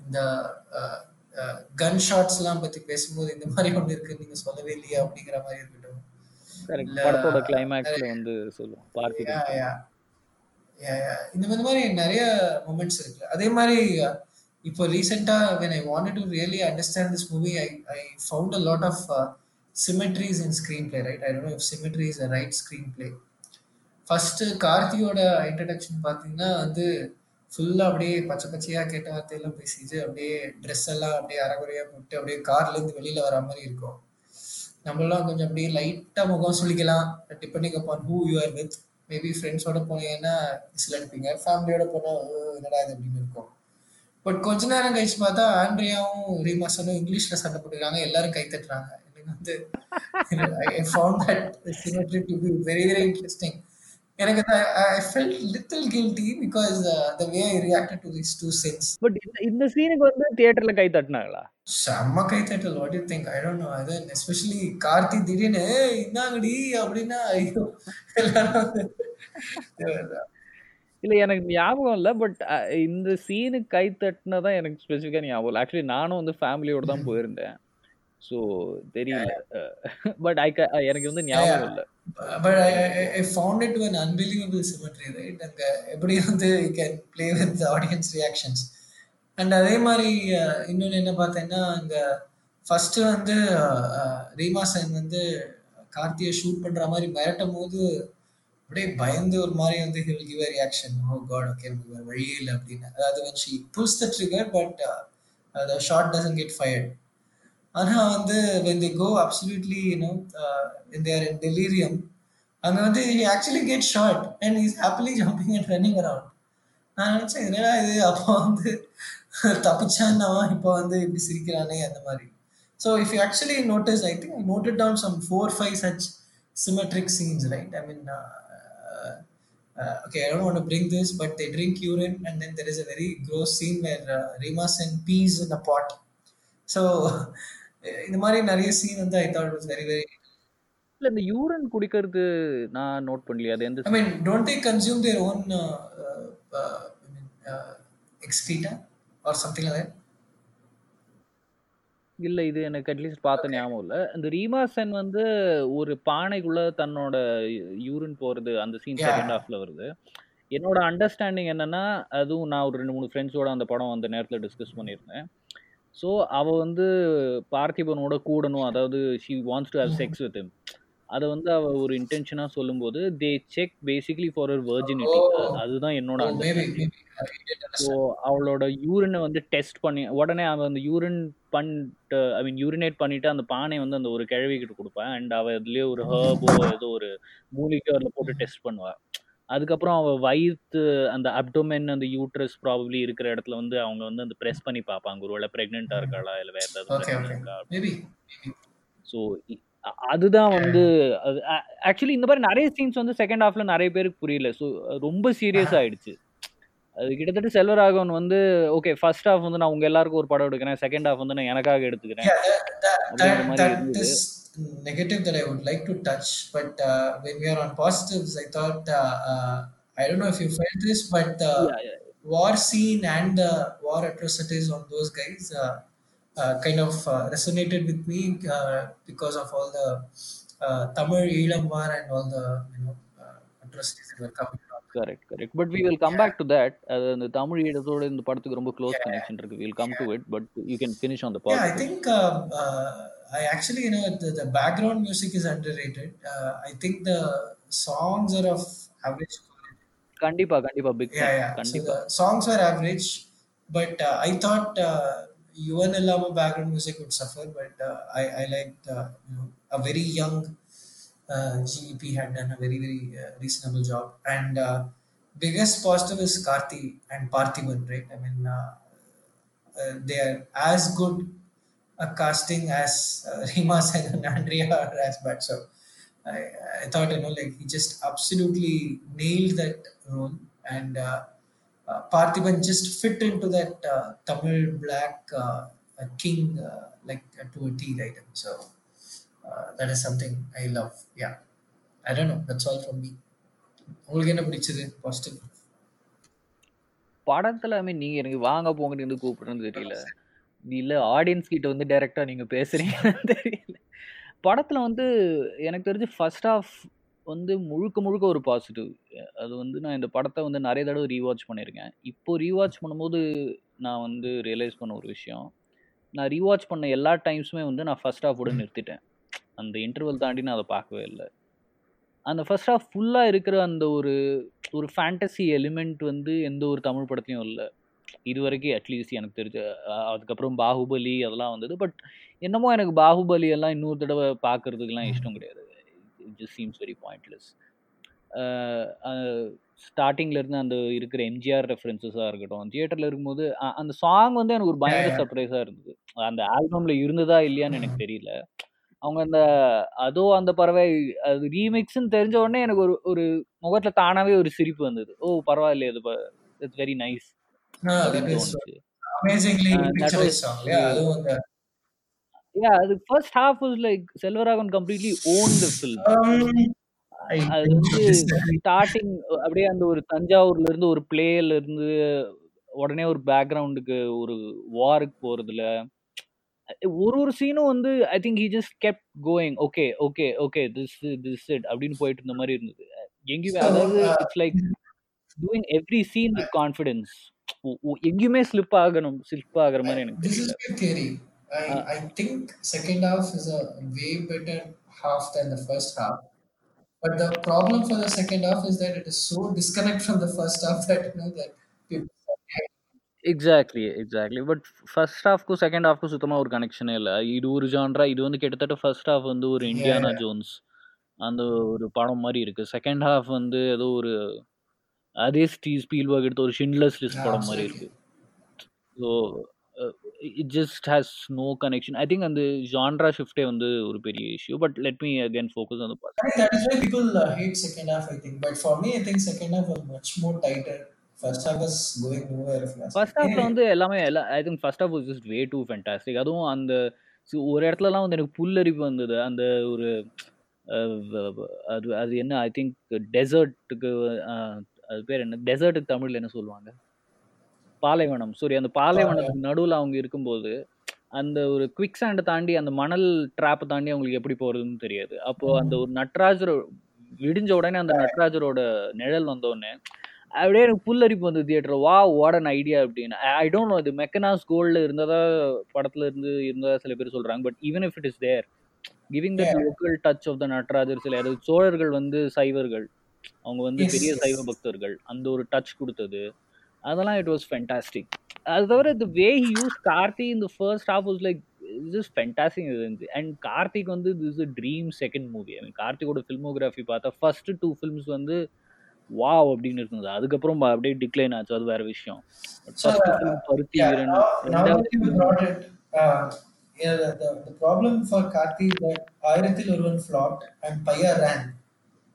S2: இந்த கன் ஷாட்ஸ்லாம் பத்தி பேசும்போது இந்த மாதிரி ஒன்று இருக்கு நீங்க சொல்லவே இல்லையா? அப்படிங்கிற மாதிரி இருக்கட்டும்.
S1: படத்தோட கிளைமேக்ஸ்ல வந்து சொல்லுவோம்.
S2: yeah,
S1: Parthiban
S2: yeah. Yeah, yeah. இந்த மாதிரி மாதிரி நிறைய மூமெண்ட்ஸ் இருக்கு. அதே மாதிரி இப்போ ரீசெண்டா when I wanted to really understand this movie I I found lot of symmetries in screen in right right? I don't if symmetry is a right screenplay first கார்த்தியோட இன்ட்ரடக்ஷன் பார்த்தீங்கன்னா வந்து ஃபுல்லாக அப்படியே பச்சை பச்சையாக கேட்ட வார்த்தையெல்லாம் பேசிட்டு அப்படியே ட்ரெஸ் எல்லாம் அப்படியே அரைகுறையாக போட்டு அப்படியே கார்லேருந்து வெளியில் வர மாதிரி இருக்கும். நம்மளாம் கொஞ்சம் அப்படியே லைட்டாக முகம் சொல்லிக்கலாம் depending upon who you are with maybe ஃப்ரெண்ட்ஸோட போனீங்கன்னா விசில் அடிப்பீங்க ஃபேமிலியோட போனால் என்னடா இது? அப்படின்னு இருக்கும். பட் கொஞ்ச நேரம் கழிச்சு பார்த்தா ஆண்ட்ரியாவும் ரீமாசனும் இங்கிலீஷ்ல சண்டை போட்டுக்கிறாங்க. எல்லாரும் கை தட்டுறாங்க. எனக்கு வந்து I found that symmetry to be very very interesting எனக்கு I felt little guilty because the way I reacted to this two scenes
S1: but இந்த சீனுக்கு வந்து தியேட்டர்ல கை தட்டினாங்களா?
S2: செம்ம கை தட்டல். What you think I don't know அது எஸ்பெஷலி கார்த்தி திடீர்னு "ஏய், இன்னாங்கடி அப்படின்னா ஐயோ எல்லாரும்
S1: இல்ல எனக்கு ஞாபகம் இல்ல பட் இந்த சீனுக்கு கை தட்டினதான் எனக்கு ஸ்பெசிஃபிக்கா ஞாபகம் இல்லை. ஆக்சுவலி நானும் வந்து ஃபேமிலியோட தான் போயிருந்தேன். ஸோ தெரியல பட் ஐ எனக்கு வந்து ஞாபகம் இல்லை
S2: but I, I, I found it to an unbelievable symmetry, right? அங்க எப்படி வந்து you can play with the audience reactions. And அதே மாதிரி இன்னொன்னு என்ன பார்த்தேன்னா அங்க ஃபர்ஸ்ட் வந்து ரீமா சென் வந்து கார்த்தியை ஷூட் பண்ற மாதிரி மிரட்டும் போது அப்படியே பயந்து ஒரு மாதிரி வந்து he will give a reaction oh god okay நமக்கு வேற வழியே இல்லை அப்படின்னு அதாவது pulls the trigger but uh, uh, the shot doesn't get fired ஆனா வந்து when they go absolutely you know uh, when they are in delirium அங்க வந்து he actually gets shot and he's happily jumping and running around நான் நினைச்சேன் என்னடா இது அப்போ வந்து தப்பிச்சான்னா இப்போ வந்து இப்படி சிரிக்கிறானே அந்த மாதிரி so if you actually notice I think noted down some four five such symmetric scenes right I mean uh, okay, I don't want to bring this, but they drink urine, and then there is a very gross scene where uh, Rima Sen pees in a pot. So, இந்த மாதிரி நிறைய சீன் வந்து I thought was very very
S1: இல்ல இந்த யூரின் குடிக்கிறது நான் நோட் பண்ணலையே அது எந்த
S2: I mean don't they consume their own excreta or something like
S1: இல்ல இது எனக்கு அட்லீஸ்ட் பார்த்த ஞாபகம் இல்ல. இந்த ரீமா சென் வந்து ஒரு பானைக்குள்ள தன்னோட யூரின் போறது அந்த சீன். செகண்ட் ஹாஃப்ல வருது. என்னோட அண்டர்ஸ்டாண்டிங் என்னன்னா அதுவும் நான் ஒரு ரெண்டு மூணு ஃப்ரெண்ட்ஸோட அந்த படம் அந்த நேரத்துல டிஸ்கஸ் பண்ணியிருந்தேன். ஸோ அவ வந்து பார்த்திபனோட கூடணும். அதாவது she wants to have sex with him. அதை வந்து அவ ஒரு இன்டென்ஷனா சொல்லும்போது they check basically for virginity.
S2: Oh.
S1: அதுதான் என்னோட அண்டர்ஸ்டாண்டிங் ஸோ. அவளோட யூரினை வந்து டெஸ்ட் பண்ணி உடனே அவன் அந்த யூரின் பண்ணிட்டு ஐ மீன் யூரினேட் பண்ணிட்டு அந்த பானை வந்து அந்த ஒரு கிழவிக்கிட்ட கொடுப்பேன். அண்ட் அவ இதுலயே ஒரு ஹர்போ ஏதோ ஒரு மூலிகை அதில் போட்டு டெஸ்ட் பண்ணுவா. அதுக்கப்புறம் அவ வயிற்று அந்த அப்டோமென் அந்த யூட்ரஸ் ப்ராபப்ளி இருக்கிற இடத்துல வந்து அவங்க வந்து அந்த ப்ரெஸ் பண்ணி பார்ப்பாங்க. ஒருவேளை ப்ரெக்னெண்டா இருக்காளா? இல்லை வேற ஏதாவது. ஸோ அதுதான் வந்து ஆக்சுவலி இந்த மாதிரி நிறைய சீன்ஸ் வந்து செகண்ட் ஹாஃப்ல நிறைய பேருக்கு புரியல. ஸோ ரொம்ப சீரியஸ் ஆயிடுச்சு. அது கிட்டத்தட்ட செல்வராகவன் வந்து ஓகே ஃபர்ஸ்ட் ஹாஃப் வந்து நான் உங்க எல்லாருக்கும் ஒரு படம் எடுக்கிறேன் செகண்ட் ஹாஃப் வந்து நான் எனக்காக எடுத்துக்கிறேன்
S2: Yeah, that,
S1: அப்படிங்கிற
S2: that,
S1: மாதிரி
S2: that
S1: இருந்தது
S2: is negative that I would like to touch. But uh, when we are on positives, I thought, uh, uh, I don't know if you felt this, but the
S1: Yeah, yeah.
S2: war scene and the war atrocities on those guys uh, uh, kind of uh, resonated with me uh, because of all the uh, Tamil Elam war and all the you know uh, atrocities that were coming out.
S1: Correct correct but we will come back to that அது அந்த தமிழ் இடத்தோட இந்த படத்துக்கு ரொம்ப க்ளோஸ் கனெக்ஷன் இருக்கு will come to it but you can finish on the
S2: Yeah, I
S1: positive
S2: think um, uh, I actually, you know, the, the background music is underrated. Uh, I think the songs are of average quality.
S1: கண்டிப்பா கண்டிப்பா big
S2: Yeah,
S1: fan
S2: yeah. So
S1: கண்டிப்பா
S2: the songs were average, but uh, I thought uh, Yuvan Illama background music would suffer, but uh, I, I liked, uh, GEP had done a very, very uh, reasonable job. And uh, biggest positive is Karthi and Parthiban, right? I mean, uh, uh, they are as good a casting as uh, [LAUGHS] Rima and Andrea are as bad. So I, I thought, you know, like he just absolutely nailed that role. And uh, uh, Parthiban just fit into that uh, Tamil black uh, uh, king uh, like uh, to a T item. So that is something I love yeah I I know that's all from me உங்களுக்கு என்ன பிடிச்சது? பாசிட்டிவ்
S1: படத்துல ஐ மீன் நீங்க எனக்கு வாங்க போங்கன்னு இருந்து கூப்பிடுறது தெரியல. இல்ல ஆடியன்ஸ் கிட்ட வந்து டைரக்டா நீங்க பேசுறீங்கன்னு தெரியல. படத்துல வந்து எனக்கு தெரிஞ்சு ஃபர்ஸ்ட் ஆஃப் வந்து முழுக்க முழுக்க ஒரு பாசிட்டிவ் அது வந்து நான் இந்த படத்தை வந்து நிறைய தடவை ரீவாட்ச் பண்ணியிருக்கேன். இப்போ ரீவாட்ச் பண்ணும்போது நான் வந்து ரியலைஸ் பண்ண ஒரு விஷயம். நான் ரீவாட்ச் பண்ண எல்லா டைம்ஸுமே வந்து நான் ஃபர்ஸ்ட் ஹாஃபோட நிறுத்திட்டேன். அந்த இன்டர்வல் தாண்டி நான் அதை பார்க்கவே இல்லை. அந்த ஃபர்ஸ்ட் ஹாஃப் ஃபுல்லாக இருக்கிற அந்த ஒரு ஒரு ஃபேண்டசி எலிமெண்ட் வந்து எந்த ஒரு தமிழ் படத்துலையும் இல்லை. இது வரைக்கும் அட்லீஸ்ட் எனக்கு தெரிஞ்ச அதுக்கப்புறம் பாகுபலி அதெல்லாம் வந்தது. பட் என்னமோ எனக்கு பாகுபலி எல்லாம் இன்னொரு தடவை பார்க்கறதுக்கெல்லாம் இஷ்டம் கிடையாது. It just seems very pointless ஸ்டார்டிங்ல இருந்து அந்த இருக்கிற எம்ஜிஆர் ரெஃபரன்சஸாக இருக்கட்டும் தியேட்டர்ல இருக்கும்போது அந்த சாங் வந்து எனக்கு ஒரு பயங்கர. [LAUGHS] சர்ப்ரைஸாக இருந்தது. அந்த ஆல்பம்ல இருந்ததா இல்லையான்னு எனக்கு தெரியல. அவங்க அந்த அதோ அந்த பறவை அது ரீமிக்ஸ்னு தெரிஞ்ச உடனே எனக்கு ஒரு ஒரு முகத்துல தானாவே ஒரு சிரிப்பு வந்தது. ஓ பரவாயில்லையே இது இட்ஸ் வெரி நைஸ்
S2: அதுவும்
S1: யா அது first half was like Selvaraghavan completely own
S2: the film
S1: அது வந்து. ஸ்டார்டிங் அப்படியே அந்த ஒரு தஞ்சாவூர்ல இருந்து ஒரு பிளேல இருந்து உடனே ஒரு பேக்ரவுண்டுக்கு ஒரு வாருக்கு போறதுல ஒரு ஒரு சீனும் வந்து I think he just kept going okay okay okay this this it அப்படின்னு போயிட்டு இருந்த மாதிரி இருந்தது எங்கேயுமே அதாவது
S2: uh,
S1: it's like doing every scene with confidence எங்கேயுமே ஸ்லிப் ஆகணும் ஸ்லிப் ஆகுற மாதிரி எனக்கு
S2: is
S1: தெரியல
S2: my theory. I,
S1: Uh,
S2: I think second half is a way better half than the first half. But the problem for the second half is that it is so disconnect from the first half that you know that people
S1: exactly exactly but first ஹாஃப்க்கும் second ஹாஃப்க்கும் சுத்தமாக ஒரு கனெக்ஷனே இல்லை இது ஒரு ஜான்ரா இது வந்து கிட்டத்தட்ட ஃபர்ஸ்ட் ஹாஃப் வந்து ஒரு
S2: yeah.
S1: ஜோன்ஸ் அந்த ஒரு படம் மாதிரி இருக்கு செகண்ட் ஹாஃப் வந்து ஏதோ ஒரு அதே ஸ்டீ ஸ்பீல்பர்க் எடுத்த ஒரு ஷின்லஸ் லிஸ்ட் படம் மாதிரி
S2: absolutely.
S1: இருக்கு so it just has no connection I think அந்த ஜான்ரா ஷிஃப்டே வந்து ஒரு பெரிய issue but let me again focus on the
S2: I think that is why people uh, hate second half. I think, but for me, I think second half was much more tighter. First.
S1: ஹாஃப்ல
S2: Anyway,
S1: வந்து எல்லாமே எல்லா I think first half was just way too fantastic அதுவும் அந்த ஒரு இடத்துலலாம் வந்து எனக்கு புல்லரிப்பு வந்தது. அந்த ஒரு அது அது என்ன ஐ திங்க் டெசர்ட்டுக்கு அது பேர் என்ன? டெசர்ட்டுக்கு தமிழ்ல என்ன சொல்லுவாங்க? பாலைவனம். சாரி அந்த பாலைவனத்துக்கு நடுவில் அவங்க இருக்கும்போது அந்த ஒரு குவிக் சாண்டை தாண்டி அந்த மணல் ட்ராப்பை தாண்டி அவங்களுக்கு எப்படி போறதுன்னு தெரியாது. அப்போ அந்த ஒரு நட்ராஜர் விடிஞ்ச உடனே அந்த நட்ராஜரோட நிழல் வந்த உடனே அப்படியே எனக்கு புல்லரிப்பு வந்து தியேட்டர் வா வாட் அன் ஐடியா அப்படின்னு. ஐ டோன்ட் நோ இது மெக்கனாஸ் கோல்ட்ல இருந்ததா படத்துல இருந்து இருந்ததா சில பேர் சொல்றாங்க. But even if it is there giving that local touch of the Natarajar சில அதாவது சோழர்கள் வந்து சைவர்கள். அவங்க வந்து பெரிய. சைவ பக்தர்கள். அந்த ஒரு டச் கொடுத்தது. அதெல்லாம் இட் வாஸ் ஃபென்டாஸ்டிக் அது தவிர the way he use Karthi இந்த first half was like is fantastic இருந்துச்சு அண்ட் கார்த்திக் வந்து this a dream second movie I mean கார்த்திகோட filmography பார்த்தா ஃபர்ஸ்ட் டூ ஃபில்ம்ஸ் வந்து வாவ் அப்படின்னு இருந்தது அதுக்கப்புறம் அப்படியே டிக்ளைன் ஆச்சு அது வேற விஷயம்
S2: uh,
S1: பருத்தி வீரன்
S2: uh.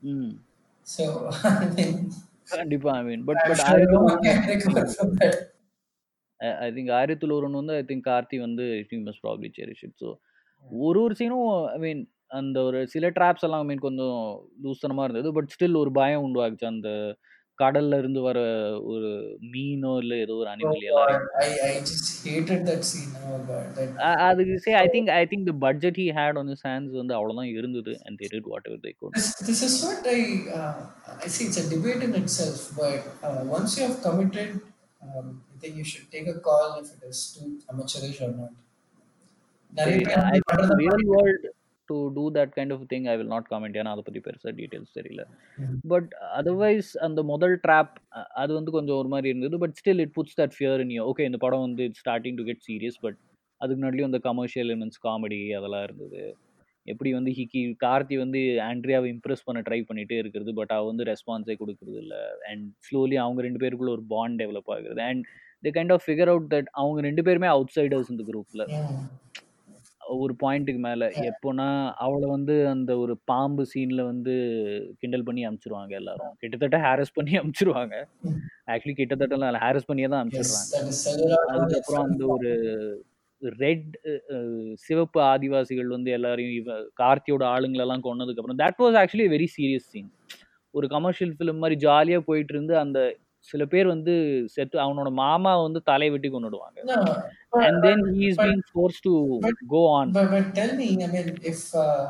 S1: ம்
S2: I mean,
S1: கண்டிப்பா
S2: I mean but but.
S1: I think Aayirathil Oruvan வந்து ஐ திங்க் கார்த்தி வந்து you must probably cherish it so ஒரு ஒரு சீனும் ஐ மீன் அந்த ஒரு சில ட்ராப்ஸ் எல்லாம் ஐ மீன் கொஞ்சம் லூசனமாக இருந்தது பட் ஸ்டில் ஒரு பயம் உண்டாக்குச்சு அந்த கடல்ல இருந்து வர ஒரு மீனோ இல்லை ஏதோ ஒரு
S2: Oh
S1: அனிமல்.
S2: Oh
S1: அ- அதுக்கு say I think I think the budget he had on his hands வந்து அவ்வளோதான் இருந்தது and they did whatever
S2: This, this is what I uh, I see. It's a debate in itself. But uh, once you have committed, um, I think you should take a call if it is too amateurish or not. நிறைய பேர் I
S1: real world to do that kind of thing I will not comment ஏன்னா அதை பற்றி பெருசாக டீட்டெயில்ஸ் தெரியல. பட் அதர்வைஸ் அந்த முதல் ட்ராப் அது வந்து கொஞ்சம் ஒரு மாதிரி இருந்தது. But still it puts that fear in you okay இந்த படம் வந்து it starting to get serious but அதுக்கு முன்னாடியும் அந்த கமர்ஷியல் எலிமெண்ட்ஸ் காமெடி அதெல்லாம் இருந்தது. எப்படி வந்து ஹிக்கி கார்த்தி வந்து ஆண்ட்ரியாவை இம்ப்ரெஸ் பண்ண ட்ரை பண்ணிட்டே இருக்கிறது பட் அவ வந்து ரெஸ்பான்ஸே கொடுக்கறது இல்லை. அண்ட் ஸ்லோலி அவங்க ரெண்டு பேருக்குள்ள ஒரு பாண்ட் டெவலப் ஆகுறது. And they kind of figure out that அவங்க ரெண்டு பேருமே அவுட் சைடர்ஸ் இந்த குரூப்ல ஒரு பாயிண்ட்டுக்கு மேல. எப்போனா அவளை வந்து அந்த ஒரு பாம்பு சீன்ல வந்து கிண்டல் பண்ணி அனுப்பிச்சிருவாங்க எல்லாரும். கிட்டத்தட்ட ஹாரஸ் பண்ணி அனுப்பிச்சிருவாங்க ஆக்சுவலி கிட்டத்தட்ட ஹாரஸ் பண்ணியே தான் அனுப்பிச்சிடுறாங்க அதுக்கப்புறம் அந்த ஒரு ரெட் சிவப்பு ஆதிவாசிகள் வந்து எல்லாரையும் இவ கார்த்தியோட ஆளுங்களெல்லாம் கொன்னதுக்கு அப்புறம் that was actually very serious scene ஒரு கமர்ஷியல் ஃபிலிம் மாதிரி ஜாலியா போயிட்டு இருந்து அந்த சில பேர் வந்து செத்து அவனோட மாமா வந்து தலையை வெட்டி கொண்டுடுவாங்க
S2: and then
S1: he is
S2: being
S1: forced to
S2: but,
S1: go on
S2: but, but tell me, I mean, if uh,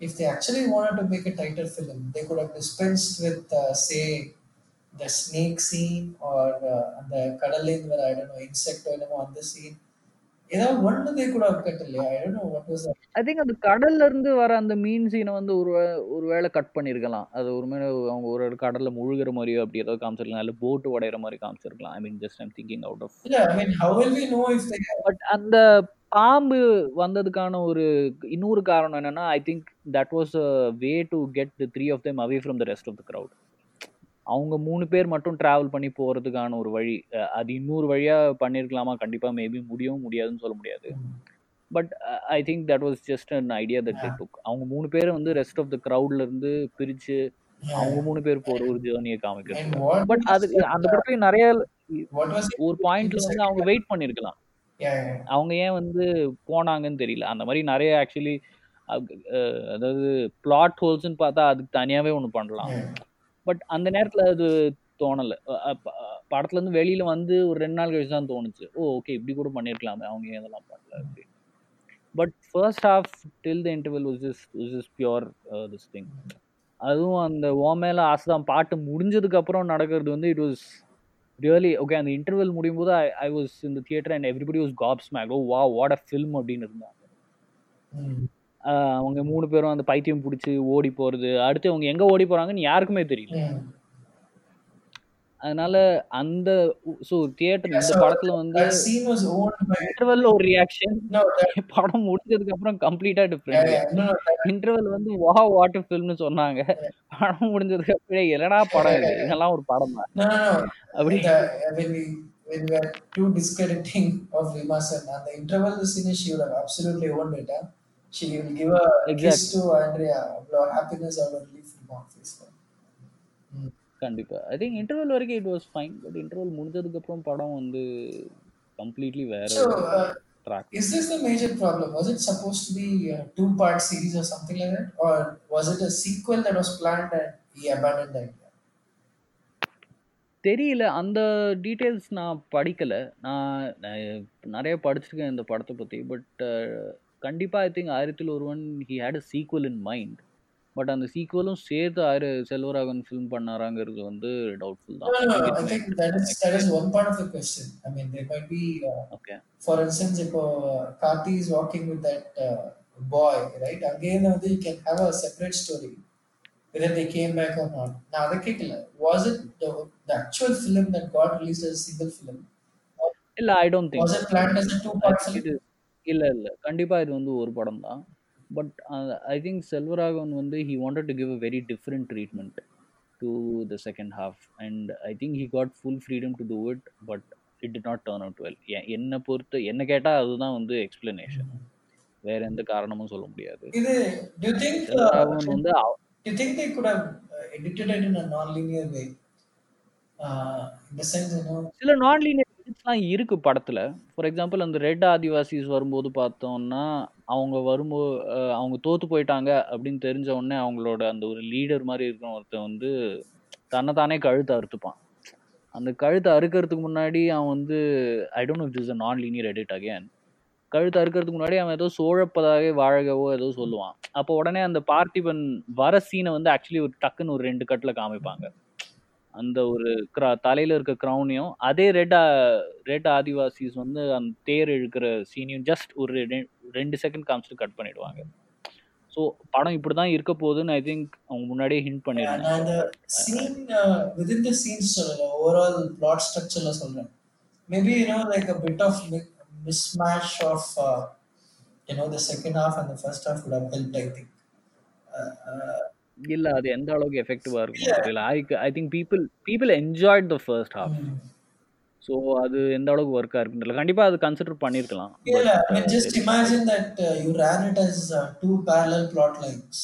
S2: if they actually wanted to make a tighter film, they could have dispensed with, uh, say, the snake scene or uh, the cuddling where I don't know insect or anything on the scene. ஏதாவது could have cut இல்லையா.
S1: ஐ திங்க் அந்த கடல்ல இருந்து வர அந்த மீன் சீனை வந்து ஒரு ஒரு வேளை கட் பண்ணியிருக்கலாம் அது ஒரு அவங்க ஒரு கடல்ல முழுகிற மாதிரியோ அப்படி ஏதோ காமிச்சிருக்கலாம். இல்லை போட்டு உடையிற மாதிரி காமிச்சிருக்கலாம். I mean
S2: just I'm thinking out of we know if they
S1: but அந்த பாம்பு வந்ததுக்கான ஒரு இன்னொரு காரணம் என்னன்னா I think that was a way to get three of them away from the rest of the crowd. அவங்க மூணு பேர் மட்டும் டிராவல் பண்ணி போறதுக்கான ஒரு வழி அது இன்னொரு வழியா பண்ணியிருக்கலாமா கண்டிப்பா மேபி முடியவும் முடியாதுன்னு சொல்ல முடியாது. But I think that was just an idea that they took அவங்க மூணு பேரை வந்து ரெஸ்ட் ஆஃப் த crowdல இருந்து பிரிச்சு
S2: Yeah.
S1: அவங்க மூணு பேர் போற ஒரு ஜேர்னியை காமிக்கிறது. பட் அது அந்த படத்துல நிறைய? ஒரு பாயிண்ட்ல வந்து அவங்க வெயிட்
S2: yeah.
S1: அவங்க ஏன் வந்து போனாங்கன்னு தெரியல. அந்த மாதிரி நிறைய ஆக்சுவலி அதாவது பிளாட் ஹோல்ஸ்னு பார்த்தா அதுக்கு தனியாவே ஒன்று பண்ணலாம். பட் அந்த நேரத்தில் அது தோணல. படத்துலேருந்து வெளியில் வந்து ஒரு ரெண்டு நாள் கழிச்சு தான் தோணுச்சு. ஓ ஓகே இப்படி கூட பண்ணியிருக்கலாமே அவங்க ஏன் இதெல்லாம் பண்ணல அப்படின்னு. But first half till the interval this is this is pure this thing. அதுவும் அந்த ஓ ஆசை தான். பாட்டு முடிஞ்சதுக்கப்புறம் நடக்கிறது வந்து இட் வாஸ் ரியலி ஓகே அந்த இன்டர்வல் முடியும் போது ஐ ஐ வாஸ் இந்த theatre and everybody was gasps make oh வா வாட் அ ஃபில்ம் அப்படின்னு இருந்தாங்க. அவங்க மூணு பேரும் அந்த பைத்தியம் பிடிச்சி ஓடி போறது அடுத்து அவங்க எங்க ஓடி போறாங்கன்னு யாருக்குமே தெரியல. அதனால அந்த ஸோ தியேட்டர் இந்த படத்துல வந்து இன்டர்வெல்ல ஒரு ரியாக்ஷன் [LAUGHS] படம் முடிஞ்சதுக்கு அப்புறம் கம்ப்ளீட்டா டிஃப்ரெண்ட் இன்டர்வெல் வந்து வா வாட்டர் ஃபில்ம்னு சொன்னாங்க படம் முடிஞ்சதுக்கு அப்புறம் என்னடா படம் இது இதெல்லாம் ஒரு படம் தான். அப்படி
S2: The, when we are too discrediting of Rima Sen. And the interval scene, she would have absolutely owned it. Huh? She will give a kiss
S1: Exactly.
S2: to Andrea. அவ்வளோ happiness அவ்வளோ relief இருக்கும் ஃபேஸ்ல
S1: கண்டிப்பா ஐ திங்க் இன்டர்வல் வரைக்கும் it was fine but interval முடிஞ்சதுக்கு அப்புறம் படம் வந்து கம்ப்ளீட்லி வேற
S2: So,
S1: ஒரு
S2: uh,
S1: track
S2: is this the major problem? Was it supposed to be a two part series or something like that? Or was it a sequel that was planned and he abandoned the idea?
S1: தெரியல அந்த டீட்டெயில்ஸ் நான் படிக்கல நான் நான் நிறைய படிச்சிருக்கேன் இந்த படத்தை பற்றி பட் கண்டிப்பாக I think Aayirathil Oruvan he had a sequel in mind but அந்த சீக்குவலும் சேர்த்து ஆயிர செல்வராகவன் ஃபிலிம் பண்ணாராங்கிறது வந்து டவுட்ஃபுல் தான்
S2: uh,
S1: okay
S2: for instance, if uh, Karthi is walking with that uh, boy, right? Again, uh, you can have a separate story whether they came back or not. Now, the kickle, was it the, the actual film that got released as a single film? Or
S1: இல்லை I don't think
S2: was it planned as a two part film?
S1: இல்லை இல்லை. கண்டிப்பாக இது வந்து ஒரு படம் தான். பட் ஐ திங்க் செல்வராகவன் வந்து he wanted to give a very different treatment to the second half and I think he got full freedom to do it but it did not turn out well என்னை பொறுத்து என்ன கேட்டால் அதுதான் வந்து எக்ஸ்பிளனேஷன் வேற எந்த காரணமும் சொல்ல முடியாது.
S2: இது, do you think uh,
S1: Selvaraghavan வந்து அவ-
S2: do you think they could have uh, edited it in a non-linear way? Uh,
S1: சில நான் லீனியர் இருக்குது படத்தில். ஃபார் எக்ஸாம்பிள் அந்த ரெட் ஆதிவாசிஸ் வரும்போது பார்த்தோம்னா அவங்க வரும்போது அவங்க தோற்று போயிட்டாங்க அப்படின்னு தெரிஞ்ச உடனே அவங்களோட அந்த ஒரு லீடர் மாதிரி இருக்கிற ஒருத்தன் வந்து தன்னைத்தானே கழுத்தை அறுத்துப்பான். அந்த கழுத்தை அறுக்கிறதுக்கு முன்னாடி அவன் வந்து I don't is a non linear edit again கழுத்தை அறுக்கிறதுக்கு முன்னாடி அவன் ஏதோ சோழப்பதாகவே வாழகவோ ஏதோ சொல்லுவான். அப்போ உடனே அந்த பார்த்திபன் வர சீனை வந்து ஆக்சுவலி ஒரு டக்குன்னு ஒரு ரெண்டு கட்டில் காமிப்பாங்க. அந்த ஒரு கிரா தலையில் இருக்க க்ரௌனையும் அதே ரெட் ரெட் ஆதிவாசிஸ் வந்து அந்த தேர் இழுக்கிற சீனையும் ஜஸ்ட் ஒரு ரெண்டு செகண்ட் காமிச்சிட்டு கட் பண்ணிடுவாங்க ஸோ படம் இப்படி தான் இருக்க போகுதுன்னு ஐ திங்க் அவங்க முன்னாடியே ஹிண்ட்
S2: பண்ணிடுறாங்க அந்த சீன் வித் தி சீன்ஸ் சொல்லல ஓவரால் பிளாட் ஸ்ட்ரக்சர்ல சொல்றேன் maybe you know like a bit of mismatch of uh, you know the second half and the first half would
S1: இல்ல அது எந்த அளவுக்கு எஃபெக்டிவா இருக்குமோ I I think people people enjoyed the first
S2: half.
S1: So அது எந்த அளவுக்கு ஒர்க்காக தெரியல. கண்டிப்பாக அது கன்சிடர் பண்ணியிருக்கலாம்
S2: uh, two parallel plot lines.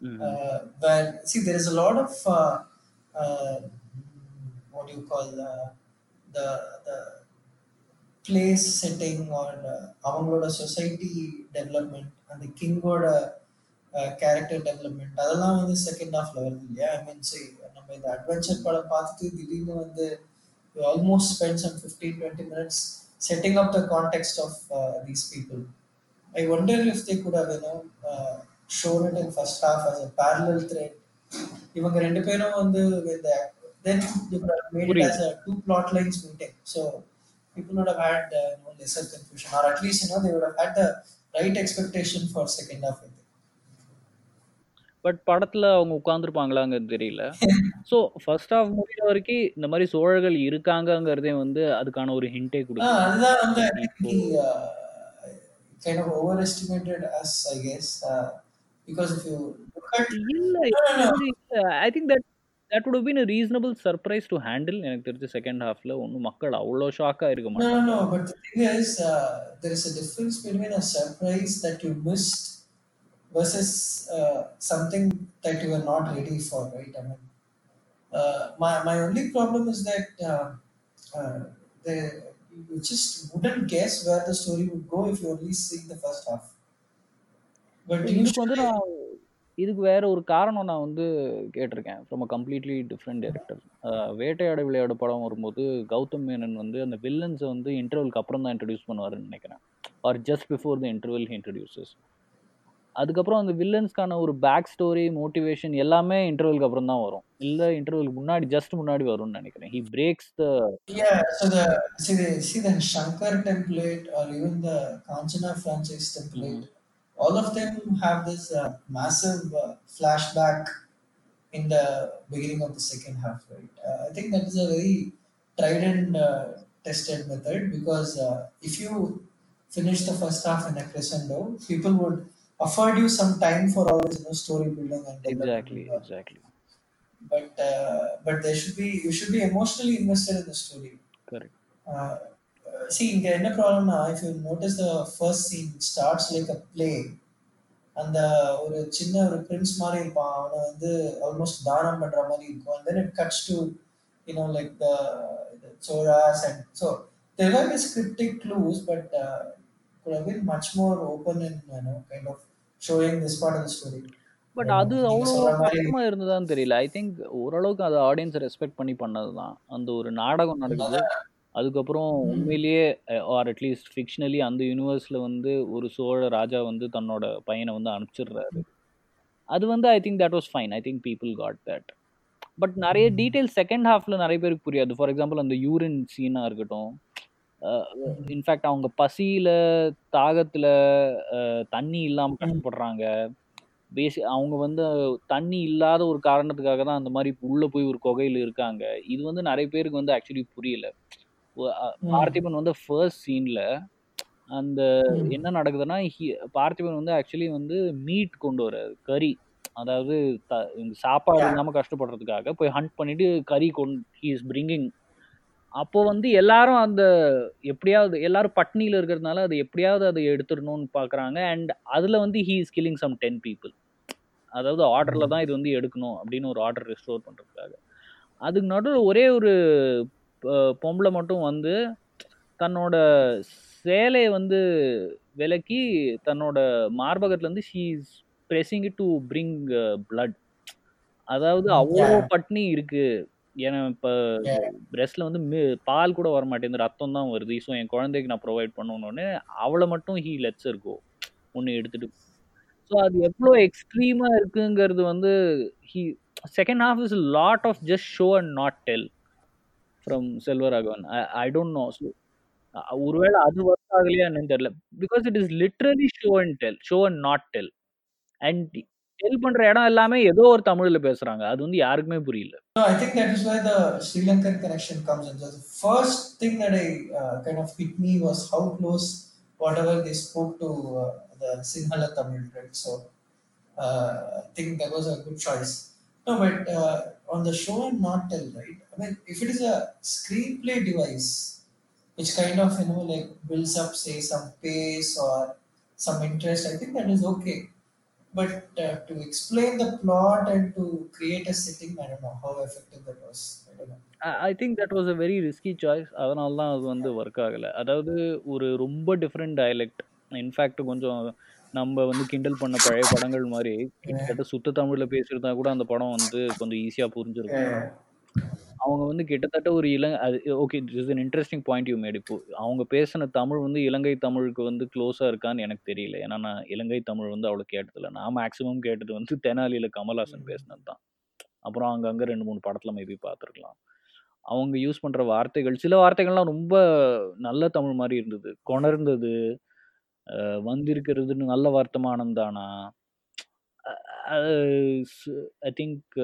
S1: ம்
S2: uh, where see there is a lot of uh, uh, what do you call uh, the the place setting or uh, அவங்களோட சொசைட்டி டெவலப்மெண்ட் அந்த கிங்கோட கேரக்டர் டெவலப்மெண்ட் அதெல்லாம் வந்து செகண்ட் ஹாஃப்ல வருது இல்லையா ஐ மீன் சரி நம்ம இந்த அட்வென்ச்சர் படம் பார்த்துட்டு திடீர்னு வந்து almost spend some fifteen twenty minutes setting up the context of these people I wonder if they could have, you know, uh, shown it in first half as a parallel thread. இவங்க ரெண்டு பேரும் வந்து the, then they could have made it as
S1: புரியுது
S2: a two plot lines meeting. So people would have had uh, you know, lesser confusion, or at least you know they would have had the right expectation for second half. I think.
S1: But படத்தில் அவங்க உட்காந்துருப்பாங்களாங்கிறது தெரியல ஸோ ஃபர்ஸ்ட் ஹாஃப் முடிகிற வரைக்கும் இந்த மாதிரி சோழர்கள் இருக்காங்கங்கிறதே வந்து அதுக்கான ஒரு ஹிண்டே
S2: Ah,
S1: கொடுக்குது
S2: அதுதான் வந்து uh, kind of overestimated us, I guess, uh, because if you look at
S1: இல்ல I think that that been a reasonable surprise to handle எனக்கு தெரிஞ்ச செகண்ட் ஹாஃப்ல ஒன்றும் மக்கள் அவ்வளோ ஷாக்காக இருக்க மாட்டாங்க
S2: no. But the thing is, uh, there is a difference between a surprise that you missed versus uh, something that you were not ready for, right? I mean, uh, my my only problem is that uh, uh, the, you just wouldn't guess where the story would go if you only see the first half. But
S1: இதுக்கு வந்து நான் இதுக்கு வேற ஒரு காரணம் நான் வந்து கேட்டிருக்கேன் from a completely different director Vettaiyaadu Vilaiyaadu படம் வரும்போது கௌதம் மேனன் வந்து அந்த வில்லன்ஸை வந்து இன்டர்வலுக்கு அப்புறம் தான் இன்ட்ரடியூஸ் பண்ணுவாருன்னு நினைக்கிறேன் or just before the interval introduces அதுக்கப்புறம் அந்த வில்லன்ஸ்க்கான ஒரு பேக் ஸ்டோரி மோட்டிவேஷன் எல்லாமே இன்டர்வலுக்கு அப்புறம் தான் வரும் இல்லை இன்டர்வலுக்கு முன்னாடி ஜஸ்ட் முன்னாடி வரும்னு நினைக்கிறேன் he breaks the
S2: yeah. So the see the see the Shankar template or even the Kanchana franchise template. all of them have this uh, massive uh, flashback in the beginning of the second half, right? Uh, I think that is a very tried and uh, tested method because uh, if you finish the first half in a crescendo, people would afford you some time for all this you know, story building and.
S1: Exactly
S2: involved.
S1: Exactly
S2: But uh, but there should be you should be emotionally invested in the story.
S1: Correct
S2: Uh, see, இங்க என்ன ப்ராப்ளம்னா if you notice the first scene starts like a play அந்த ஒரு சின்ன ஒரு பிரின்ஸ் மாதிரி இருப்பான் அவனை வந்து ஆல்மோஸ்ட் தானம் பண்ற மாதிரி இருக்கும் and then it cuts to you know like the, the choras and so there were these cryptic clues but uh, could have been much more open and showing this part of the story. But
S1: அது அவ்வளோ கஷ்டமா இருந்ததான்னு தெரியல. ஐ திங்க் ஓரளவுக்கு அது ஆடியன்ஸை ரெஸ்பெக்ட் பண்ணி பண்ணது தான் அந்த ஒரு நாடகம் நடக்குது. அதுக்கப்புறம். உண்மையிலேயே ஆர் அட்லீஸ்ட் ஃபிக்ஷனலி அந்த யூனிவர்ஸில் வந்து ஒரு சோழ ராஜா வந்து தன்னோட பையனை வந்து அனுப்பிச்சிடுறாரு. அது வந்து I think that was fine I think people got that but நிறைய. டீட்டெயில்ஸ் செகண்ட் ஹாஃப்ல நிறைய பேருக்கு புரியாது. ஃபார் எக்ஸாம்பிள் அந்த யூரின் சீனாக இருக்கட்டும். இன்ஃபேக்ட் அவங்க பசியில தாகத்துல தண்ணி இல்லாம
S2: ம்.
S1: கஷ்டப்படுறாங்க பேசி அவங்க வந்து தண்ணி இல்லாத ஒரு காரணத்துக்காக தான் அந்த மாதிரி உள்ள போய் ஒரு குகையில இருக்காங்க இது வந்து நிறைய பேருக்கு வந்து ஆக்சுவலி புரியல. பார்த்திபன் வந்து ஃபர்ஸ்ட் சீன்ல அந்த. என்ன நடக்குதுன்னா பார்த்திபன் வந்து ஆக்சுவலி வந்து மீட் கொண்டு வராரு கறி அதாவது த- சாப்பாடு
S2: Yeah.
S1: இல்லாம கஷ்டப்படுறதுக்காக போய் ஹண்ட் பண்ணிட்டு கறி கொண்டு ஹி இஸ் பிரிங்கிங் அப்போ வந்து எல்லாரும் அந்த எப்படியாவது எல்லாரும் பட்னியில இருக்கிறதுனால அது எப்படியாவது அதை எடுத்துடணும்னு பார்க்கறாங்க அண்ட் அதுல வந்து he is killing some ten people அதாவது ஆர்டர்ல தான் இது வந்து எடுக்கணும் அப்படின்னு ஒரு ஆர்டர் ரெஸ்டோர் பண்றதுக்காக. அதுக்கு நடுவில் ஒரே ஒரு பொம்பளை மட்டும் வந்து தன்னோட சேலையை வந்து விலக்கி தன்னோட மார்பகத்துல இருந்து she is it to bring blood. அதாவது அவ்வளோ. பட்னி இருக்கு. ஏன்னா இப்போ. பிரெஸ்ட்ல வந்து மி- பால் கூட வர மாட்டேங்குது ரத்தம் தான் வருது. ஸோ என் குழந்தைக்கு நான் ப்ரொவைட் பண்ணணும்னு அவளை மட்டும் ஹீ லெட்ஸ் இருக்கோ ஒன்று எடுத்துட்டு. ஸோ அது எவ்வளோ எக்ஸ்ட்ரீமா இருக்குங்கிறது வந்து he second half is lot of just show and not tell from Selvaraghavan. I don't know so ஒருவேளை அது ஒர்க் ஆகலையா என்னன்னு தெரியல. Because it is literally show and tell show and not tell and sell பண்ற இடம் எல்லாமே ஏதோ ஒரு தமிழ்ல பேசுறாங்க அது வந்து யாருக்குமே புரியல
S2: No, I think that is why the Sri Lankan connection comes in. So the first thing that I uh, kind of hit me was how close whatever they spoke to uh, the Sinhala Tamil, right? So uh, I think that was a good choice. No, but uh, on the show and not tell, right? I mean, if it is a screenplay device, which kind of you know like builds up, say, some pace or some interest, I think that is okay. But uh, to explain the plot and to create a setting, I don't know how effective that was. I don't know.
S1: I think that was a very risky choice அதனால தான் அது வந்து ஒர்க் ஆகலை. அதாவது ஒரு ரொம்ப டிஃப்ரெண்ட் டயலெக்ட் இன்ஃபேக்ட் கொஞ்சம் நம்ம வந்து கிண்டல் பண்ண பழைய படங்கள் மாதிரி கிட்டத்தட்ட சுத்த தமிழ்ல பேசியிருந்தா கூட அந்த படம் வந்து கொஞ்சம் ஈஸியா புரிஞ்சிருக்கும். அவங்க வந்து கிட்டத்தட்ட ஒரு இலங்கை அது okay is an interesting point you made இப்போ அவங்க பேசின தமிழ் வந்து இலங்கை தமிழுக்கு வந்து க்ளோஸாக இருக்கான்னு எனக்கு தெரியல. ஏன்னா நான் இலங்கை தமிழ் வந்து அவ்வளோ கேட்டதில்ல. நான் மேக்ஸிமம் கேட்டது வந்து தெனாலியில் கமல்ஹாசன் பேசினது தான் அப்புறம் அங்கங்கே ரெண்டு மூணு படத்தில் மேபி பார்த்துருக்கலாம். அவங்க யூஸ் பண்ணுற வார்த்தைகள் சில வார்த்தைகள்லாம் ரொம்ப நல்ல தமிழ் மாதிரி இருந்தது. கொணர்ந்தது வந்திருக்கிறதுன்னு நல்ல வார்த்தமானம் தானா? ஐ திங்க்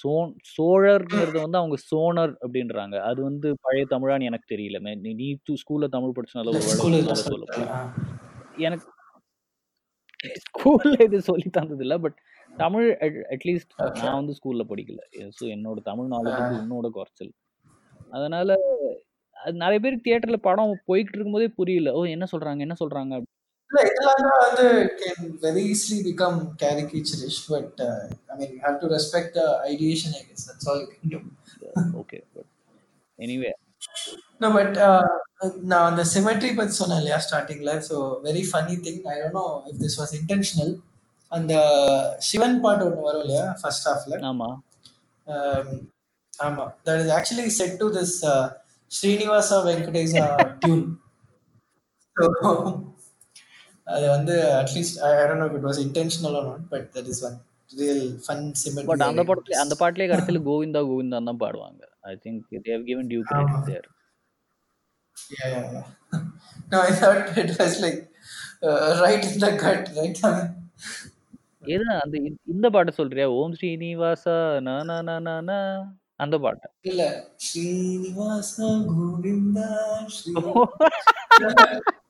S1: சோன் சோழர்ங்கிறத [LAUGHS] வந்து அவங்க சோனர் அப்படின்றாங்க. அது வந்து பழைய தமிழான்னு எனக்கு தெரியல. நீ நீ ஸ்கூல்ல தமிழ் படிச்சனால ஒரு சொல்ல எனக்கு ஸ்கூல்ல இது சொல்லி தந்தது இல்ல பட் தமிழ் அட்லீஸ்ட். நான் வந்து ஸ்கூல்ல படிக்கல. ஸோ என்னோட தமிழ் நாலேஜ் வந்து உன்னோட குறைச்சல். அதனால அது நிறைய பேருக்கு தியேட்டர்ல படம் போய்கிட்டு இருக்கும்போதே புரியல. ஓ என்ன சொல்றாங்க என்ன சொல்றாங்க.
S2: இல்ல, இதெல்லாம் தான் வந்து can very easily become caricaturish, but I mean, you have to respect the ideation, I guess. That's all you can do.
S1: Okay but anyway
S2: No, but uh, now the symmetry பத்தி சொன்னேன் இல்லையா ஸ்டார்டிங்ல so very funny thing I don't know if this was intentional அந்த சிவன் பாட்டு ஒன்று வரும் இல்லையா ஃபர்ஸ்ட் ஹாஃப்ல
S1: ஆமா.
S2: ஆமா. That is actually set to this Srinivasa tune அது வந்து at least I don't know it was intentional or not but that is one real fun symmetry
S1: but அந்த படத்துல அந்த பாட்டிலே கடைசியில் கோவிந்தா கோவிந்தா தான் பாடுவாங்க. I think they have given
S2: due credit there thought it was like uh, right in the gut, right? I mean,
S1: எது அந்த இந்த- பாட்டு சொல்றியா? ஓம் ஸ்ரீனிவாசா நா நா நா நா நா அந்த பாட்டு.
S2: இல்ல ஸ்ரீனிவாச கோவிந்தா [LAUGHS]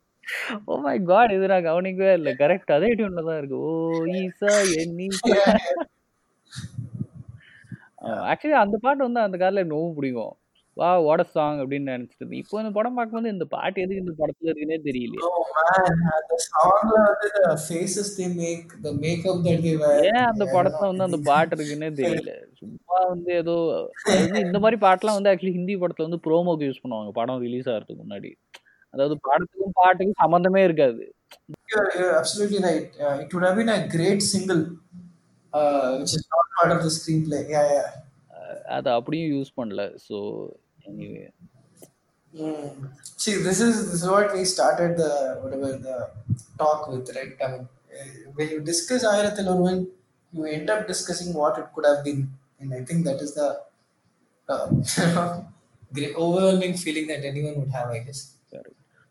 S1: ஓ மை காட் இது நான் கவனிக்கவே இல்லை. கரெக்ட் அதே டியூன்ல தான் இருக்கு. ஓ ஈசா என் ஈசா
S2: Yeah, yeah.
S1: ஆக்சுவலி அந்த பாட்டு வந்து அந்த காரில் எனக்கு பிடிக்கும். வா வாட் சாங் அப்படின்னு நினைச்சிட்டு இப்போ இந்த படம் பார்க்கும்போது இந்த பாட்டு எதுக்கு இந்த படத்துல இருக்குன்னே தெரியலையே.
S2: Oh.
S1: ஏன் அந்த படத்துல. வந்து அந்த பாட்டு இருக்குன்னே தெரியல. சும்மா வந்து ஏதோ இந்த மாதிரி பாட்டுலாம் வந்து ஆக்சுவலி ஹிந்தி படத்துல வந்து ப்ரோமோக்கு யூஸ் பண்ணுவாங்க. படம் ரிலீஸ் ஆகிறதுக்கு முன்னாடி. அதாவது படத்துக்கும் பாட்டுக்கும் சம்மந்தமே இருக்காது
S2: absolutely right. Uh, it would have been a great single, uh, which is not part of the screenplay. Yeah, yeah.
S1: அஹ் அதை அப்படியும் யூஸ் பண்ணல so anyway
S2: Mm. See, this is this is what we started the whatever the talk with, right? I mean, uh, when you discuss Ayrathil Urvan, you end up discussing what it could have been, and I think that is the uh, overwhelming feeling that anyone would have, I guess.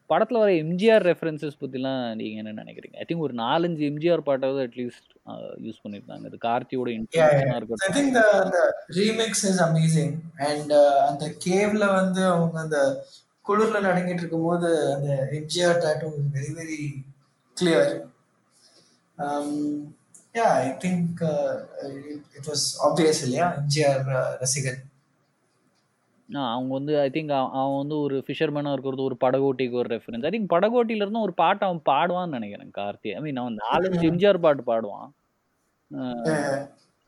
S1: படத்துல வர எம்ஜிஆர் ரெஃபரன்சஸ் பத்திலாம் நீங்க என்ன நினைக்கிறீங்க? ஐ திங்க் ஒரு நாலஞ்சு எம்ஜிஆர் பாட்டாவது அட்லீஸ்ட் யூஸ் பண்ணிருந்தாங்க. இது கார்த்தியோட
S2: I
S1: இருக்கட்டும்.
S2: Think the, the remix is amazing. And uh, அந்த கேவ்ல வந்து அவங்க அந்த குளிர்ல நடங்கிட்டு இருக்கும்போது அந்த MGR tattoo very very clear yeah I think it was obvious இல்லையா? எம்ஜிஆர் ரசிகன்
S1: ஆ, அவங்க வந்து ஐ திங்க் அவன் வந்து ஒரு ஃபிஷர்மேனாக இருக்கிறது ஒரு படகோட்டிக்கு ஒரு ரெஃபரன்ஸ் ஐ திங்க் படகோட்டில இருந்தும் ஒரு பாட்டு அவன் பாடுவான்னு நினைக்கிறேன் கார்த்தி. ஐ மீன் அவன் நாலஞ்சு எம்ஜிஆர் [LAUGHS] பாட்டு பாடுவான்.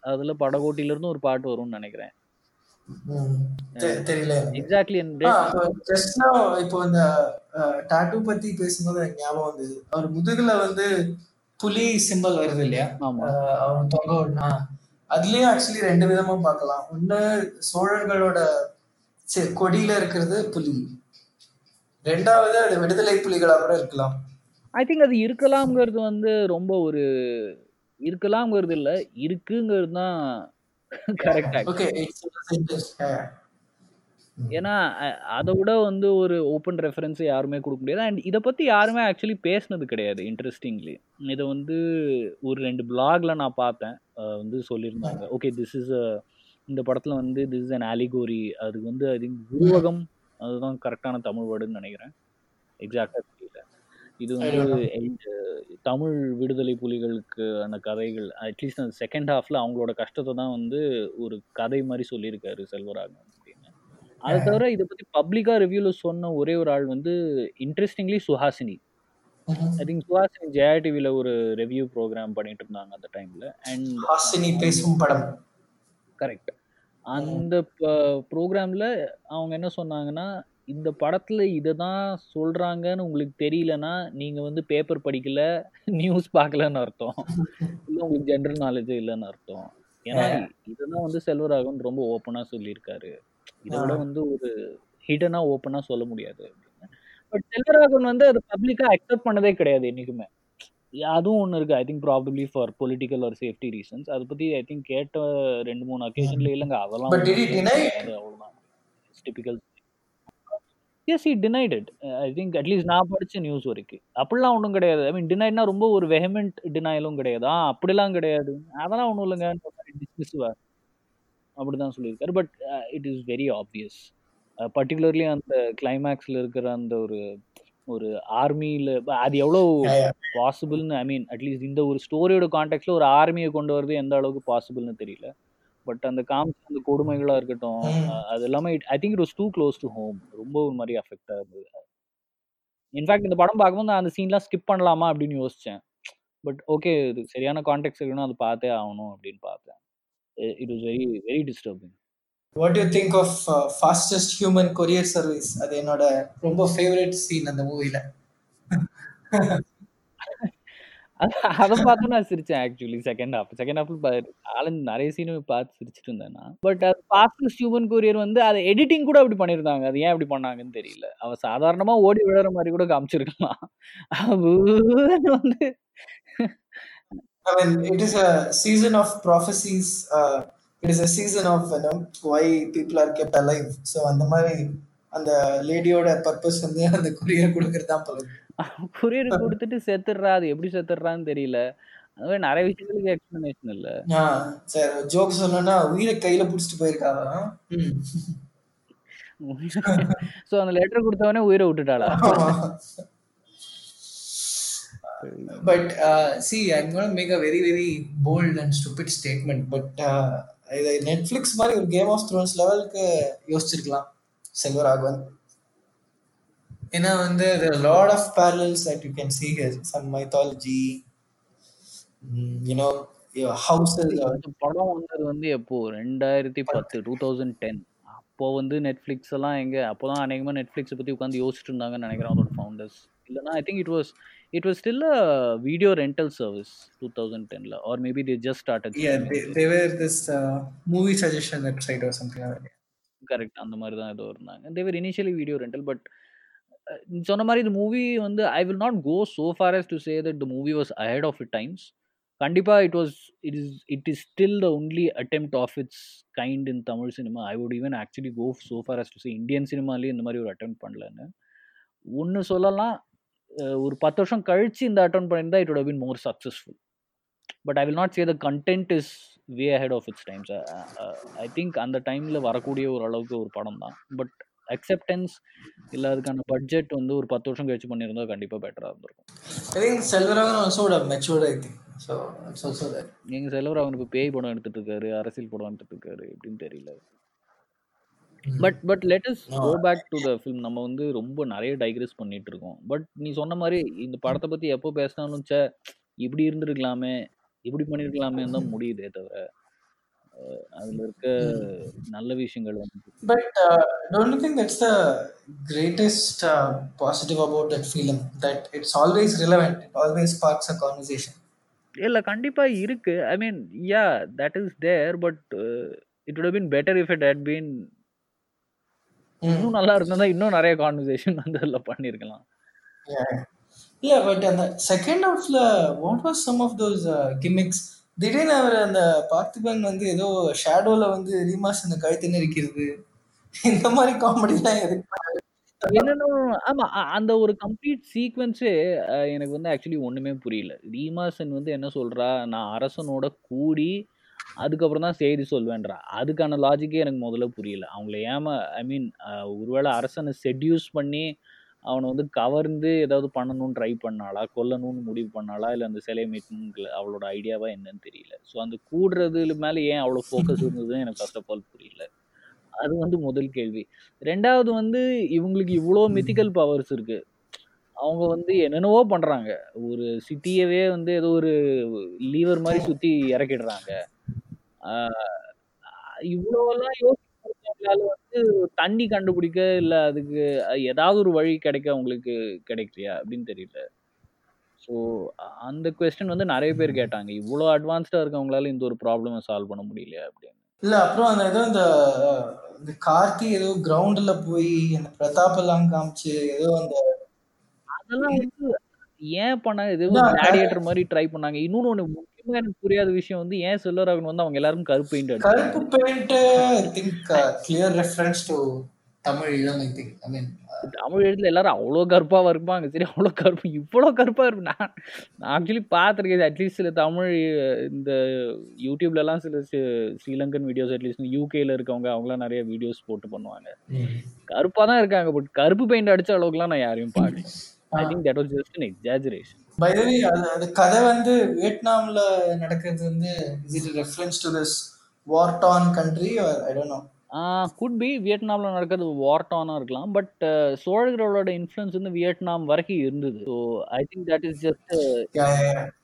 S1: அதுல படகோட்டில இருந்தும் ஒரு பாட்டு வரும்னு நினைக்கிறேன்.
S2: தெரியல.
S1: எக்ஸாக்ட்லி
S2: இப்போ இந்த டாட்டூ பத்தி பேசும்போது ஞாபகம் வந்தது. அவர் முதுகுல வந்து புலி சிம்பல் வருது இல்லையா? அவன் தொங்க அதுலயும் ஆக்சுவலி ரெண்டு விதமா பார்க்கலாம். ஒண்ணு சோழர்களோட சி- கொடியில இருக்கிறது புலி. ரெண்டாவது அது விடுதலை புலிகளா கூட இருக்கலாம்.
S1: ஐ திங்க் அது இருக்கலாம்ங்கிறது வந்து ரொம்ப ஒரு இருக்கலாம்ங்கிறது இல்ல இருக்குங்கிறது தான் கரெக்ட்
S2: ஓகே
S1: ஏன்னா அ- அதை விட வந்து ஒரு ஓப்பன் ரெஃபரன்ஸ் யாருமே கொடுக்க முடியாது. அண்ட் இதை பற்றி யாருமே ஆக்சுவலி பேசுனது கிடையாது இன்ட்ரெஸ்டிங்லி இதை வந்து ஒரு ரெண்டு பிளாக்ல நான் பார்த்தேன் வந்து சொல்லியிருந்தாங்க. ஓகே திஸ் இஸ் இந்த படத்தில் வந்து திஸ் இஸ் அன் ஆலிகோரி அதுக்கு வந்து ஐ திங்க் உருவகம் அதுதான் கரெக்டான தமிழ் வேர்டுன்னு நினைக்கிறேன். எக்ஸாக்டாக தெரியல. இது வந்து தமிழ் விடுதலை புலிகளுக்கு அந்த கதைகள் அட்லீஸ்ட் அந்த செகண்ட் ஹாஃப்ல அவங்களோட கஷ்டத்தை தான் வந்து ஒரு கதை மாதிரி சொல்லியிருக்காரு செல்வராகவன் அப்படின்னு. அதை தவிர இதை பத்தி பப்ளிக்கா ரிவ்யூல சொன்ன ஒரே ஒரு ஆள் வந்து interestingly Suhasini. I think Suhasini Jaya டிவில ஒரு ரிவ்யூ ப்ரோக்ராம் பண்ணிட்டு இருந்தாங்க அந்த டைம்ல அண்ட்
S2: பேசும் படம்.
S1: கரெக்ட் அந்த ப்ரோக்ராம்ல அவங்க என்ன சொன்னாங்கன்னா இந்த படத்துல இதை தான் சொல்றாங்கன்னு உங்களுக்கு தெரியலனா நீங்க வந்து பேப்பர் படிக்கல நியூஸ் பார்க்கலன்னு அர்த்தம். இல்ல உங்களுக்கு ஜென்ரல் நாலேஜே இல்லைன்னு அர்த்தம். ஏன்னா இதுதான் வந்து செல்வராகவன் ரொம்ப ஓப்பனா சொல்லியிருக்காரு. இதை விட வந்து ஒரு ஹிடனா ஓப்பனா சொல்ல முடியாது பட் செல்வராகவன் வந்து அது பப்ளிக்கா அக்செப்ட் பண்ணதே கிடையாது என்னைக்குமே. அதுவும் ஒன்று இருக்கு. I think probably for political or safety reasons அதை பத்தி ஐ திங்க் கேட்ட ரெண்டு மூணு அக்கேஷன்ல இல்லைங்க. அதெல்லாம் அவ்வளவுதான். Typical yes he denied it. I think at least நான் படிச்ச நியூஸ் வரைக்கும். அப்படிலாம் ஒன்றும் கிடையாது. ஐ மீன் டினைட்னா ரொம்ப ஒரு வெஹமெண்ட் டினாயலும் கிடையாது. ஆ அப்படிலாம் கிடையாது. அதெல்லாம் ஒன்றும் இல்லைங்க. டிஸ்மிஸ்வா அப்படிதான் சொல்லியிருக்காரு. But it is very obvious particularly அந்த கிளைமேக்ஸில் இருக்கிற அந்த ஒரு ஒரு ஆர்மியில் அது எவ்வளோ. பாசிபிள்னு ஐ மீன் அட்லீஸ்ட் இந்த ஒரு ஸ்டோரியோட கான்டெக்ட்ல ஒரு ஆர்மியை கொண்டு வரது எந்த அளவுக்கு பாசிபிள்னு தெரியல. பட் அந்த காமிச்ச அந்த கொடுமைகளா இருக்கட்டும்
S2: Mm.
S1: அஹ் அது எல்லாமே I think it was too close to home ரொம்ப ஒரு மாதிரி அஃபெக்டா இருந்தது. இன்ஃபேக்ட் இந்த படம் பார்க்கும்போது நான் அந்த சீன்லாம் ஸ்கிப் பண்ணலாமா அப்படின்னு யோசிச்சேன். பட் ஓகே இது சரியான கான்டெக்ட் இருக்கணும் அது பார்த்தே ஆகணும் அப்படின்னு பார்த்தேன். It was very very disturbing
S2: what you think of fastest human courier service அது என்னோட ரொம்ப ஃபேவரட் சீன் அந்த மூவில
S1: அதை பார்த்து நான் சிரிச்சேன் ஆக்சுவலி செகண்ட் ஹாஃப் செகண்ட் ஹாஃப்ல நாலஞ்சு நிறைய சீனு பார்த்து சிரிச்சிட்டு இருந்தேன் நான். பட் அது ஃபாஸ்டஸ்ட் ஹியூமன் கொரியர் வந்து அதை எடிட்டிங் கூட அப்படி பண்ணியிருந்தாங்க. அது ஏன் அப்படி பண்ணாங்கன்னு தெரியல. அவ சாதாரணமா ஓடி விழுற மாதிரி கூட காமிச்சிருக்கலாம். வந்து
S2: I mean, it is a season of prophecies. Uh, a season of you know why people are kept alive. So அந்த மாதிரி அந்த லேடியோட பர்பஸ் வந்து அந்த கொரியர் கொடுக்கறது தான் போல
S1: கொரியர் கொடுத்துட்டு செத்துடுறா அது எப்படி செத்துடுறான்னு தெரியல. அது மாதிரி நிறைய விஷயங்களுக்கு எக்ஸ்பிளனேஷன் இல்ல.
S2: சரி ஜோக் சொல்லணும்னா உயிரை கையில புடிச்சிட்டு போயிருக்காங்க
S1: சோ அந்த லெட்டர் கொடுத்தவனே உயிரை விட்டுட்டாளா?
S2: But see I'm gonna make a very very bold and stupid statement but இது நெட்ஃப்ளிக்ஸ் மாதிரி ஒரு கேம் ஆஃப் த்ரோன்ஸ் லெவலுக்கு யோசிச்சிருக்கலாம் செல்வராகவன் ஏன்னா வந்து lot of parallels that you can see here some mythology you know
S1: you படம் வந்தது வந்து எப்போ? ரெண்டாயிரத்தி பத்து டூ தௌசண்ட் டென் அப்போ வந்து நெட்ஃப்ளிக்ஸ் எல்லாம் எங்க அப்போதான் அநேகமா நெட்ஃப்ளிக்ஸ் பத்தி உட்காந்து யோசிச்சுட்டு இருந்தாங்கன்னு நினைக்கிறேன் அதோட ஃபவுண்டர்ஸ் இல்லைன்னா I think it was it was still rental service two thousand டென்ல or maybe they just started
S2: yeah they, they were this uh, movie suggestion website or something like that.
S1: Correct அந்த மாதிரி தான் ஏதோ இருந்தாங்க. They were initially video rental but சொன்ன மாதிரி இந்த மூவி வந்து I will not go so far as to say that the movie was ahead of it times கண்டிப்பா it was it is it is still the only attempt of its kind in Tamil cinema I would even actually go so far as to say Indian சினிமாலேயே இந்த மாதிரி ஒரு attempt பண்ணலன்னு. ஒன்று சொல்லலாம் ஒரு பத்து வருஷம் கழிச்சு இந்த அட்டன் பண்ணியிருந்தா it have been more successful but I will not say the content is way ahead of its times I think அந்த டைமில் வரக்கூடிய ஒரு அளவுக்கு ஒரு படம் தான். பட் அக்செப்டன்ஸ் இல்லை அதுக்கான பட்ஜெட் வந்து ஒரு பத்து வருஷம் கழிச்சு பண்ணியிருந்தா கண்டிப்பாக பெட்டராக இருந்திருக்கும்.
S2: I think Selvaragavan also would have matured I think. So it's also that
S1: எங்கள் செல்வர் அவனுக்கு பேய் படம் எடுத்துட்டு இருக்காரு அரசியல் படம் எடுத்துட்டு இருக்காரு எப்படின்னு தெரியல. But but let's
S2: No.
S1: Go back to the film நம்ம வந்து ரொம்ப நிறைய டைக்ரெஸ் பண்ணிட்டு இருக்கோம் பட் நீ சொன்ன மாதிரி இந்த படத்தை பத்தி எப்போ பேசினாலும் சே இப்படி இருந்திருக்கலாமே இப்படி பண்ணிருக்கலாமே தான் முடியுதே தவிர அதுல இருக்க நல்ல விஷயங்கள் வந்து
S2: But don't you think that's the greatest uh, positive about that film? That it's always relevant. It always sparks a conversation.
S1: இல்ல கண்டிப்பா இருக்கு I mean yeah that is there but it would have been better if it had been
S2: Mm.
S1: இன்னும் நல்லா இருந்தா இன்னும் நிறைய கான்வர்சேஷன் வந்து அதுல பண்ணிருக்கலாம்.
S2: Yeah, but அந்த செகண்ட் ஹாஃப்ல what was some of those gimmicks திடீர்னு அவர் அந்த பார்த்திபன் வந்து ஏதோ ஷேடோல வந்து ரீமாஸ் அந்த கழுத்து நெரிக்கிறது இந்த மாதிரி காமெடிலாம் எதுக்கு?
S1: என்னன்னு ஆமா அந்த ஒரு கம்ப்ளீட் சீக்வன்ஸே எனக்கு வந்து ஆக்சுவலி ஒண்ணுமே புரியல. ரீமாசன் வந்து என்ன சொல்றா? நான் அரசனோட கூடி அதுக்கப்புறம் தான் செய்தி சொல்வேன்றா. அதுக்கான லாஜிக்கே எனக்கு முதல்ல புரியல. அவங்கள ஏமா ஐ மீன் ஒருவேளை அரசனை செட்யூஸ் பண்ணி அவனை வந்து கவர்ந்து ஏதாவது பண்ணணும்னு ட்ரை பண்ணாளா? கொல்லணும்னு முடிவு பண்ணாளா? இல்லை அந்த சிலையை மீட்ணுங்கிற அவளோட ஐடியாவா என்னன்னு தெரியல. ஸோ அந்த கூடுறதுல மேலே ஏன் அவ்வளோ ஃபோக்கஸ் இருந்ததுன்னு எனக்கு ஃபர்ஸ்ட் ஆஃப் ஆல் புரியல. அது வந்து முதல் கேள்வி. ரெண்டாவது வந்து இவங்களுக்கு இவ்வளோ மித்திக்கல் பவர்ஸ் இருக்கு. அவங்க வந்து என்னென்னவோ பண்ணுறாங்க ஒரு சிட்டியவே வந்து ஏதோ ஒரு லீவர் மாதிரி சுற்றி இறக்கிடுறாங்க. இவ்வளோலாம் யோசிக்கிறவங்களால வந்து தண்ணி கண்டுபிடிக்க இல்ல அதுக்கு ஏதாவது ஒரு வழி கிடைக்க அவங்களுக்கு கிடைக்கலையா அப்படின்னு தெரியல. ஸோ அந்த கொஸ்டின் வந்து நிறைய பேர் கேட்டாங்க. இவ்வளோ அட்வான்ஸ்டா இருக்கவங்களால இந்த ஒரு ப்ராப்ளமை சால்வ் பண்ண முடியலையா அப்படின்னு.
S2: இல்ல அப்புறம் அந்த ஏதோ இந்த இந்த கார்த்தி ஏதோ கிரவுண்ட்ல போய் அந்த பிரதாப் எல்லாம் காமிச்சு ஏதோ அந்த
S1: அதெல்லாம் வந்து ஏன் பண்ண?
S2: அதான்
S1: கிளாடியேட்டர் மாதிரி ட்ரை பண்ணாங்க. இன்னொன்னு ஒண்ணு முக்கியமா எனக்கு புரியாத விஷயம் வந்து ஏன் செல்வராகவன் வந்து அவங்க எல்லாரும் கருப்பு பெயிண்ட்
S2: கருப்பு paint I think clear reference to Tamil Eelam I think ஐ மீன்
S1: தமிழ் எழுத்துல எல்லாரும் அவ்வளோ கருப்பாக இருப்பாங்க. சரி அவ்வளோ கருப்பு இவ்வளோ கருப்பாக இருப்பேன் நான் நான் ஆக்சுவலி பார்த்துருக்கேன். அட்லீஸ்ட் சில தமிழ் இந்த யூடியூப்லலாம் சில ஸ்ரீலங்கன் வீடியோஸ் அட்லீஸ்ட் யூகேல இருக்கவங்க அவங்களாம் நிறைய வீடியோஸ் போட்டு பண்ணுவாங்க. கருப்பாக தான் இருக்காங்க பட் கருப்பு பெயிண்ட் அடிச்ச அளவுக்குலாம் நான் யாரையும் பார்க்கல. I think that was just an exaggeration
S2: by the way அது அது கதை வந்து வியட்நாம்ல நடக்கிறது வந்து is it reference to this war torn country I don't know
S1: could be வியட்நாமில் நடக்கிறது வார்டானாக இருக்கலாம். பட் சோழர்களோட இன்ஃப்ளூயன்ஸ் வந்து வியட்நாம் வரைக்கும் இருந்தது. So I think that is just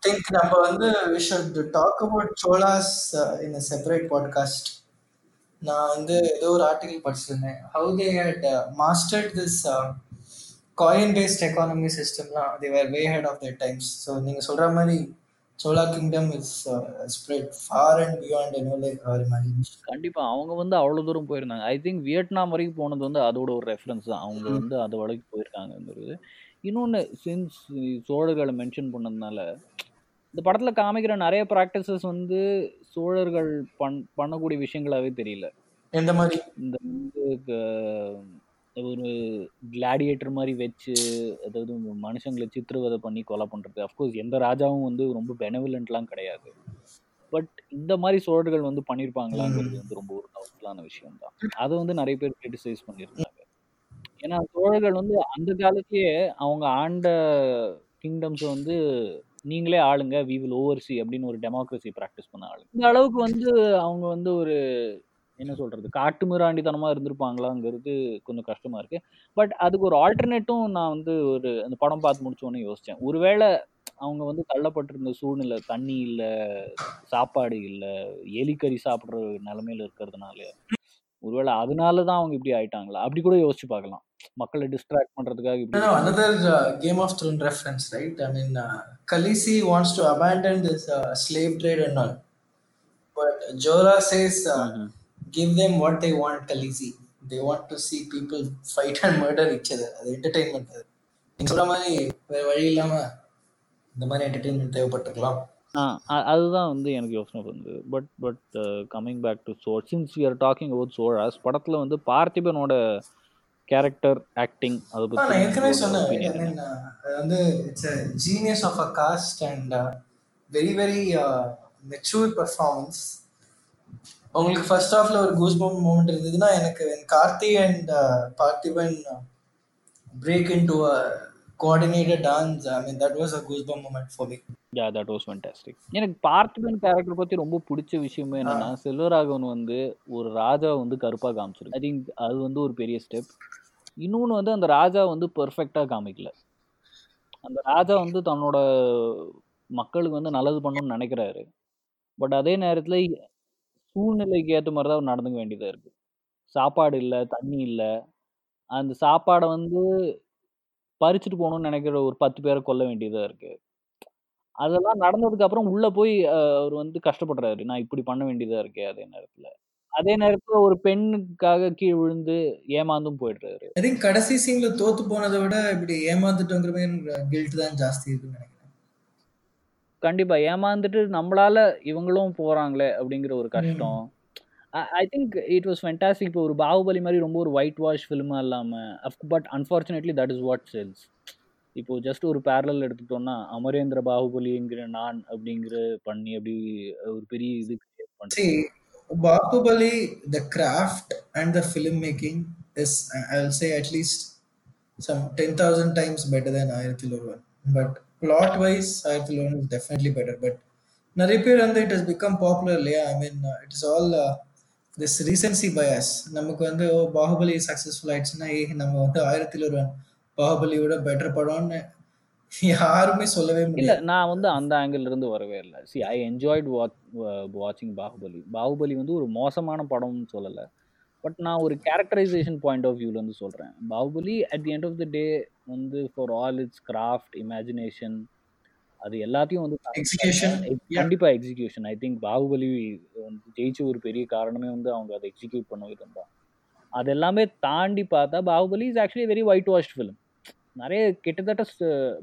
S2: think நம்ம வந்து we should talk about Cholas in a separate podcast நான் வந்து ஏதோ ஒரு article படிச்சிருந்தேன். How they had mastered this coin based economy சிஸ்டம்லாம் they were way ahead of their times so நீங்க சொல்ற மாதிரி Chola kingdom is spread far and beyond என்ன லைக் அவர் இமேஜினேஷன்
S1: கண்டிப்பா அவங்க வந்து அவ்வளோ தூரம் போயிருந்தாங்க. ஐ திங்க் வியட்நாம் வரைக்கும் போனது வந்து அதோட ஒரு ரெஃபரன்ஸ் தான். அவங்க வந்து அது வரைக்கும் போயிருக்காங்கங்கிறது. இன்னொன்று சின்ஸ் சோழர்களை மென்ஷன் பண்ணதுனால இந்த படத்தில் காமிக்கிற நிறைய ப்ராக்டிசஸ் வந்து சோழர்கள் பண் பண்ணக்கூடிய விஷயங்களாவே தெரியல.
S2: எந்த மாதிரி?
S1: இந்த ஒரு கிளாடியேட்டர் மாதிரி வச்சு அதாவது மனுஷங்களை சித்திரவதை பண்ணி கொலை பண்ணுறது அஃப்கோர்ஸ் எந்த ராஜாவும் வந்து ரொம்ப பெனவிலண்ட்லாம் கிடையாது. பட் இந்த மாதிரி சோழர்கள் வந்து பண்ணியிருப்பாங்களாங்கிறது வந்து ரொம்ப ஒரு டவுட்ஃபுல்லான விஷயம் தான் அதை வந்து நிறைய பேர் கிரிட்டிசைஸ் பண்ணியிருந்தாங்க ஏன்னா சோழர்கள் வந்து அந்த காலத்திலேயே அவங்க ஆண்ட கிங்டம்ஸை வந்து நீங்களே ஆளுங்க வி வில் ஓவர்சி அப்படின்னு ஒரு டெமோக்ரஸி ப்ராக்டிஸ் பண்ண ஆளுங்க. இந்த அளவுக்கு வந்து அவங்க வந்து ஒரு என்ன சொல்றது? காட்டு மிராண்டித்தனமா இருந்திருப்பாங்களாங்கிறது கொஞ்சம் கஷ்டமா இருக்கு. பட் அதுக்கு ஒரு ஆல்டர்னேட்டும் நான் வந்து ஒரு அந்த படம் பார்த்து முடிச்சோன்னு யோசிச்சேன். ஒருவேளை அவங்க வந்து தள்ளப்பட்டிருந்த சூழ்நிலை தண்ணி இல்ல சாப்பாடு இல்ல எலிக்கறி சாப்பிடுற நிலைமையில இருக்கிறதுனால ஒருவேளை அதனால தான் அவங்க இப்படி ஆயிட்டாங்களா? அப்படி கூட யோசிச்சு பார்க்கலாம். மக்களை டிஸ்ட்ராக்ட் பண்றதுக்காக இப்படி
S2: no, another uh, Game of Thrones reference, right? I mean, uh, Khaleesi wants to abandon this uh, slave trade and uh, give them what they want, Khaleesi. They want to see people fight and murder each other. அது entertainment அது. நீங்க சொல்ற மாதிரி வேற வழி இல்லாம இந்த மாதிரி entertainment தேவைப்பட்டிருக்கலாம்
S1: ஆ அ- அதுதான் வந்து எனக்கு யோசனை வந்து but but coming back to Chola since we are talking about Cholas படத்தில் வந்து பார்த்திபனோட கேரக்டர் ஆக்டிங் அதை பற்றி
S2: நான் ஏற்கனவே சொன்னேன் uh, அது வந்து it's a genius of a cast and uh, very very uh, உங்களுக்கு ஃபர்ஸ்ட் ஹாஃப்ல ஒரு கூஸ் பம்ப் மூமெண்ட் இருந்ததுன்னா எனக்கு Karthi and Parthiban break into coordinated dance I mean that was a goose bump moment for me
S1: yeah that was fantastic எனக்கு பார்த்திபன் கேரக்டர் பற்றி ரொம்ப பிடிச்ச விஷயமே என்னன்னா செல்வராகவன் வந்து ஒரு ராஜா வந்து கருப்பாக காமிச்சிருக்கு. ஐ திங்க் அது வந்து ஒரு பெரிய ஸ்டெப் இன்னொன்று வந்து அந்த ராஜா வந்து பெர்ஃபெக்டாக காமிக்கல. அந்த ராஜா வந்து தன்னோட மக்களுக்கு வந்து நல்லது பண்ணணும்னு நினைக்கிறாரு. பட் அதே நேரத்தில் சூழ்நிலைக்கு ஏற்ற மாதிரி தான் அவர் நடந்துக்க வேண்டியதாக இருக்குது சாப்பாடு இல்லை தண்ணி இல்லை. அந்த சாப்பாடை வந்து பறிச்சுட்டு போகணும்னு நினைக்கிற ஒரு பத்து பேரை கொல்ல வேண்டியதாக இருக்குது அதெல்லாம் நடந்ததுக்கு அப்புறம் உள்ள போய் அவர் வந்து கஷ்டப்படுறாரு. நான் இப்படி பண்ண வேண்டியதா இருக்கே அதே நேரத்துல. அதே நேரத்துல ஒரு பெண்ணுக்காக கீழ் விழுந்து ஏமாந்தும் போயிடுறாரு.
S2: ஐ திங்க் கடைசி சீன்ல தோத்து போனதை விட இப்படி ஏமாந்துட்டோங்கிற மாதிரி கில்ட் தான் ஜாஸ்தி இருக்குன்னு நினைக்கிறேன்.
S1: கண்டிப்பா ஏமாந்துட்டு நம்மளால இவங்களும் போறாங்களே அப்படிங்கிற ஒரு கஷ்டம். I think it was fantastic இப்போ ஒரு பாகுபலி மாதிரி ரொம்ப ஒரு ஒயிட் வாஷ் ஃபிலிமா இல்லாம but unfortunately that is what sells இப்போ ஜஸ்ட் ஒரு பேரலல் எடுத்துட்டோம்னா அமரேந்திர பாகுபலிங்கிற நான் அப்படிங்கிற பண்ணி அப்படி ஒரு பெரிய இது create பண்றது
S2: See, Bahubali, the craft and the filmmaking is, I'll say, at least some 10,000 times better than Ayathil Orwan. Plot plot wise, Ayathil Orwan is definitely better. But நிறைய பேர் வந்து it has become popular இல்லையா? I mean uh, it is all uh, this recency bias. நமக்கு வந்து ஓ பாகுபலி சக்ஸஸ்ஃபுல் ஆயிடுச்சுன்னா ஏ நம்ம வந்து ஆயிரத்தில் ஒருவன் பாகுபலியோட பெட்டர் படம்னு யாருமே சொல்லவே
S1: இல்ல நான் வந்து அந்த ஆங்கிள் இருந்து வரவே இல்லை. சி ஐ என்ஜாய்ட் வாட்சிங் பாகுபலி. பாகுபலி வந்து ஒரு மோசமான படம்னு சொல்லலை. பட் நான் ஒரு கேரக்டரைசேஷன் பாயிண்ட் ஆஃப் வியூல இருந்து சொல்றேன். Baahubali at the end of the day வந்து for all its craft imagination அது எல்லாத்தையும் வந்து
S2: Execution,
S1: Ex-
S2: yeah.
S1: கண்டிப்பா எக்ஸிகியூஷன் ஐ திங்க் பாகுபலி வந்து ஜெயிச்ச ஒரு பெரிய காரணமே வந்து அவங்க அதை எக்ஸிக்யூட் பண்ண தான். அது எல்லாமே தாண்டி பார்த்தா Baahubali is actually very whitewashed film நிறைய கிட்டத்தட்ட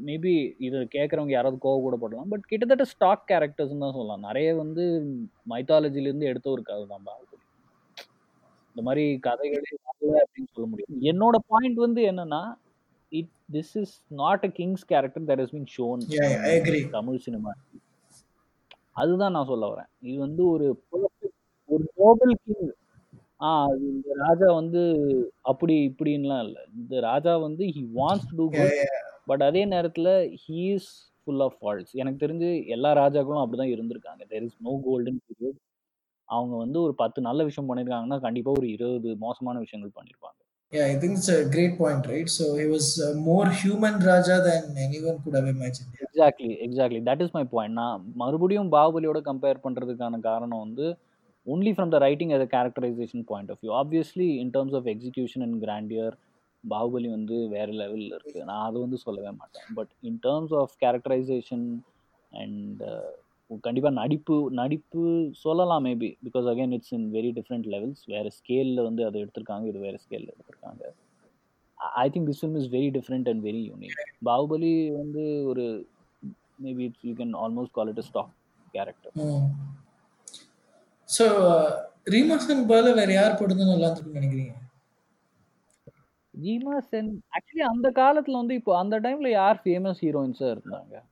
S1: மேபி இதை கேட்குறவங்க யாராவது கோவப்படப்படலாம் பட் கிட்டத்தட்ட ஸ்டாக் கேரக்டர்ஸ்னு தான் சொல்லலாம். நிறைய வந்து மைத்தாலஜிலேருந்து எடுத்த ஒரு கதை தான் பாகுபலி. இந்த மாதிரி கதைகளே வரல அப்படின்னு சொல்ல முடியும் என்னோட பாயிண்ட் வந்து என்னன்னா it this is not a king's character
S2: that is been shown.
S1: Tamil cinema அதுதான் நான் சொல்ல வரேன். இது வந்து ஒரு ஒரு நோபல் கிங் ஆ அது இந்த ராஜா வந்து அப்படி இப்படின்லாம் இல்லை. இந்த ராஜா வந்து he wants to
S2: Yeah, good.
S1: But அதே நேரத்தில் he is full of faults எனக்கு தெரிஞ்சு எல்லா ராஜாக்களும் அப்படிதான் இருந்திருக்காங்க. There is no golden period அவங்க வந்து ஒரு பத்து நல்ல விஷயம் பண்ணியிருக்காங்கன்னா கண்டிப்பாக ஒரு இருபது மோசமான விஷயங்கள் பண்ணியிருப்பாங்க
S2: Yeah, I think it's a great point, right? So he was uh, more human Raja than anyone could have imagined. Yeah.
S1: Exactly exactly that is my point நான் மறுபடியும் பாகுபலியோட கம்பேர் பண்ணுறதுக்கான காரணம் வந்து only from the writing as a characterization point of view obviously in terms of execution and grandeur Baahubali வந்து வேறு லெவலில் இருக்குது நான் அது வந்து சொல்லவே மாட்டேன் but in terms of characterization and கண்டிப்பாக நடிப்பு நடிப்பு சொல்லலாம் maybe because again it's in very different levels வேறு ஸ்கேலில் வந்து அதை எடுத்திருக்காங்க இது வேறு ஸ்கேலில் எடுத்திருக்காங்க. I think this film is very different and very unique Baahubali வந்து ஒரு maybe it's you can almost call it a stock
S2: character. So, uh, Reemasen பால வேற யார் போடுறது நல்லா நினைக்கிறீங்க?
S1: ஜீமா சென் ஆக்சுவலி அந்த காலத்தில் வந்து இப்போ அந்த டைமில் யார் ஃபேமஸ் ஹீரோயின்ஸாக இருந்தாங்க?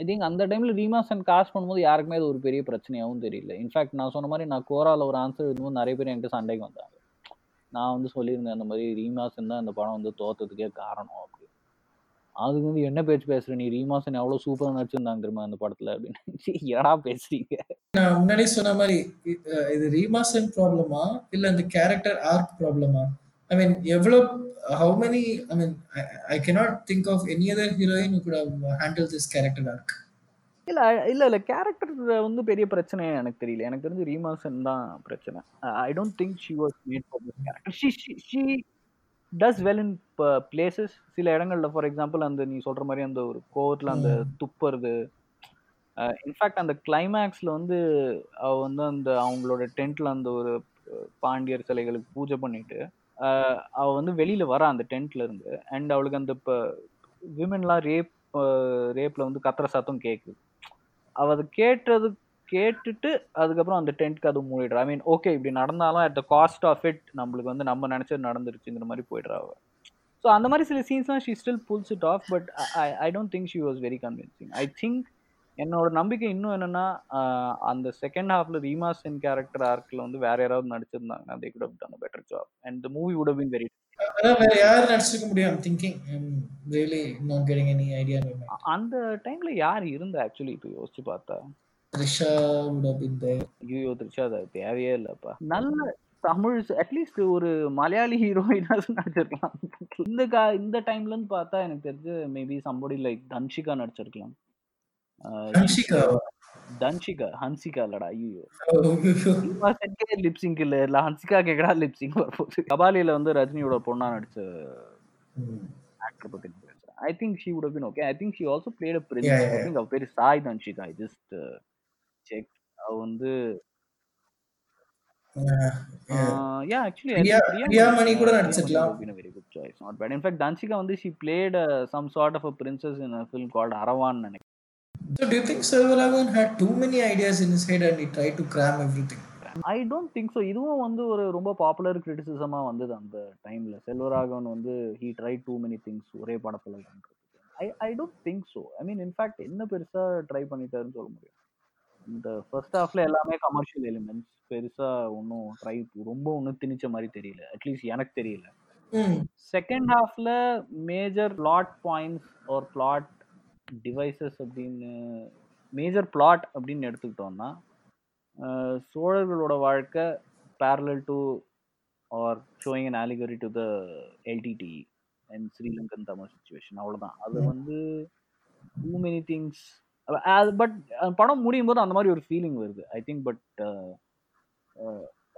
S1: ஐ திங்க் அந்த டைமில் ரீமாஸ் அண்ட் காஸ்ட் பண்ணும்போது யாருக்குமே அது ஒரு பெரிய பிரச்சனையாகவும் தெரியல. இன்ஃபேக்ட் நான் சொன்ன மாதிரி நான் கோராவில் ஒரு ஆன்சர் எழுதும்போது நிறைய பேர் என்கிட்ட சண்டைக்கு வந்தாங்க. நான் வந்து சொல்லியிருந்தேன் அந்த மாதிரி ரீமாசன் தான் இந்த படம் வந்து தோத்ததுக்கே காரணம் அப்படி. அதுக்கு வந்து என்ன பேச்சு பேசுற? நீ ரீமாசன் எவ்வளோ சூப்பராக நடிச்சிருந்தாங்க தெரியுமா அந்த படத்துல அப்படின்னு ஏடா பேசுறீங்க?
S2: நான் முன்னாடி சொன்ன மாதிரி இது ரீமாசன் ப்ராப்ளமா இல்லை அந்த கேரக்டர் ஆர்க் ப்ராப்ளமா ஐ மீன் எவ்வளவு how many I mean I cannot think of any other heroine who could have handled this character arc
S1: இல்ல இல்ல இல்ல கேரக்டர் வந்து பெரிய பிரச்சனையே எனக்கு தெரியல. எனக்கு தெரிஞ்சு ரீமாசன் தான் பிரச்சனை. I don't think she was made for this character she she does well in places சில இடங்கள்ல ஃபார் எக்ஸாம்பிள் அந்த நீ சொல்ற மாதிரி அந்த ஒரு கோவத்துல அந்த துப்புறது. இன்ஃபேக்ட் அந்த கிளைமேக்ஸ்ல வந்து அவ வந்து அந்த அவங்களோட டென்ட்ல அந்த ஒரு பாண்டியர் சிலைகளுக்கு பூஜை பண்ணிட்டு அவ வந்து வெளியில வரா அந்த டென்ட்ல இருந்து. அண்ட் அவளுக்கு அந்த இப்போ விமென்லாம் ரேப் ரேப்ல வந்து கத்துற சத்தம் கேட்குது அவ அதை கேட்டது கேட்டுட்டு அதுக்கப்புறம் அந்த டென்ட்க்கு அது மூடிடுறா. ஐ மீன் ஓகே இப்படி நடந்தாலும் at the cost of it நம்மளுக்கு வந்து நம்ம நினச்சது நடந்துருச்சுங்கிற மாதிரி போயிடுறா அவள் ஸோ அந்த மாதிரி சில சீன்ஸ்லாம் she still pulls it off but I I don't think she was very convincing I think என்னோட நம்பிக்கை இன்னும் என்னன்னா அந்த செகண்ட் ஹாஃப்ல ரீமா சென் கேரக்டர் ஆர்க்ல வந்து வேற யாராவது நடிச்சிருந்தாங்க they could have done better job and the movie would have been
S2: very வேற யார் நடிச்சிருக்க முடியும்? I'm thinking I'm really not getting any idea
S1: அந்த டைம்ல யார் இருந்தா ஆக்சுவலி இப்போ யோசிச்சு பார்த்தா?
S2: த்ரிஷா
S1: ஐயோ திருச்சா அது தேவையே இல்லப்பா. நல்ல தமிழ் அட்லீஸ்ட் ஒரு மலையாளி ஹீரோயினாவது நடிச்சிருக்கலாம். இந்த கா இந்த டைம்ல இருந்து பார்த்தா எனக்கு தெரிஞ்சு மேபி சம்படி லைக் தன்ஷிகா நடிச்சிருக்கலாம். ஆஹ்
S2: ஹன்ஷிகா
S1: தன்ஷிகா ஹன்சிகா இல்லடா ஐயோ
S2: Oh,
S1: லிப்சிங் இல்ல இல்ல ஹன்சிகா கேக்கடா லிப்சிங் வரப்போகுது கபாலியில வந்து ரஜினியோட பொண்ணா நடிச்ச. ஆக்டர் பத்தி I think she would been okay I think she also
S2: played a
S1: prince
S2: I.
S1: Think அவ பேரு Sai Dhanshika I just check அவ வந்து. யா ஆக்சுவலி
S2: பிரியா பிரியாமணி கூட நடிச்சிருக்கலாம்
S1: good choice. Not bad. In fact danshika வந்து played uh, some sort of a princess in a film called aravan நினைக்கிறேன்
S2: So do you think Selvaraghavan had too many ideas in his head and he tried to cram everything?
S1: I don't think so இதுவும் வந்து ஒரு ரொம்ப பாப்புலர் கிரிட்டிசிசமா வந்தது அந்த டைம்ல செல்வராகவன் வந்து he try too many things ஒரே படத்துல I I don't think so I mean in fact என்ன பெருசா ட்ரை பண்ணிட்டாருன்னு சொல்ல முடியும். இந்த ஃபர்ஸ்ட் ஹாஃப்ல எல்லாமே கமர்ஷியல் எலிமெண்ட்ஸ் பெருசா ஒன்றும் ட்ரை ரொம்ப ஒன்றும் திணிச்ச மாதிரி தெரியல. அட்லீஸ்ட் எனக்கு தெரியல. செகண்ட் ஹாஃப்ல major plot points or plot devices அப்படின்னு மேஜர் பிளாட் அப்படின்னு எடுத்துக்கிட்டோம்னா சோழர்களோட வாழ்க்கை parallel to or showing an allegory to the LTTE and Sri Lankan Tamil situation அவ்வளோதான் அது வந்து டூ மெனி திங்ஸ் பட் படம் முடியும் போது அந்த மாதிரி ஒரு ஃபீலிங் வருது ஐ திங்க் பட்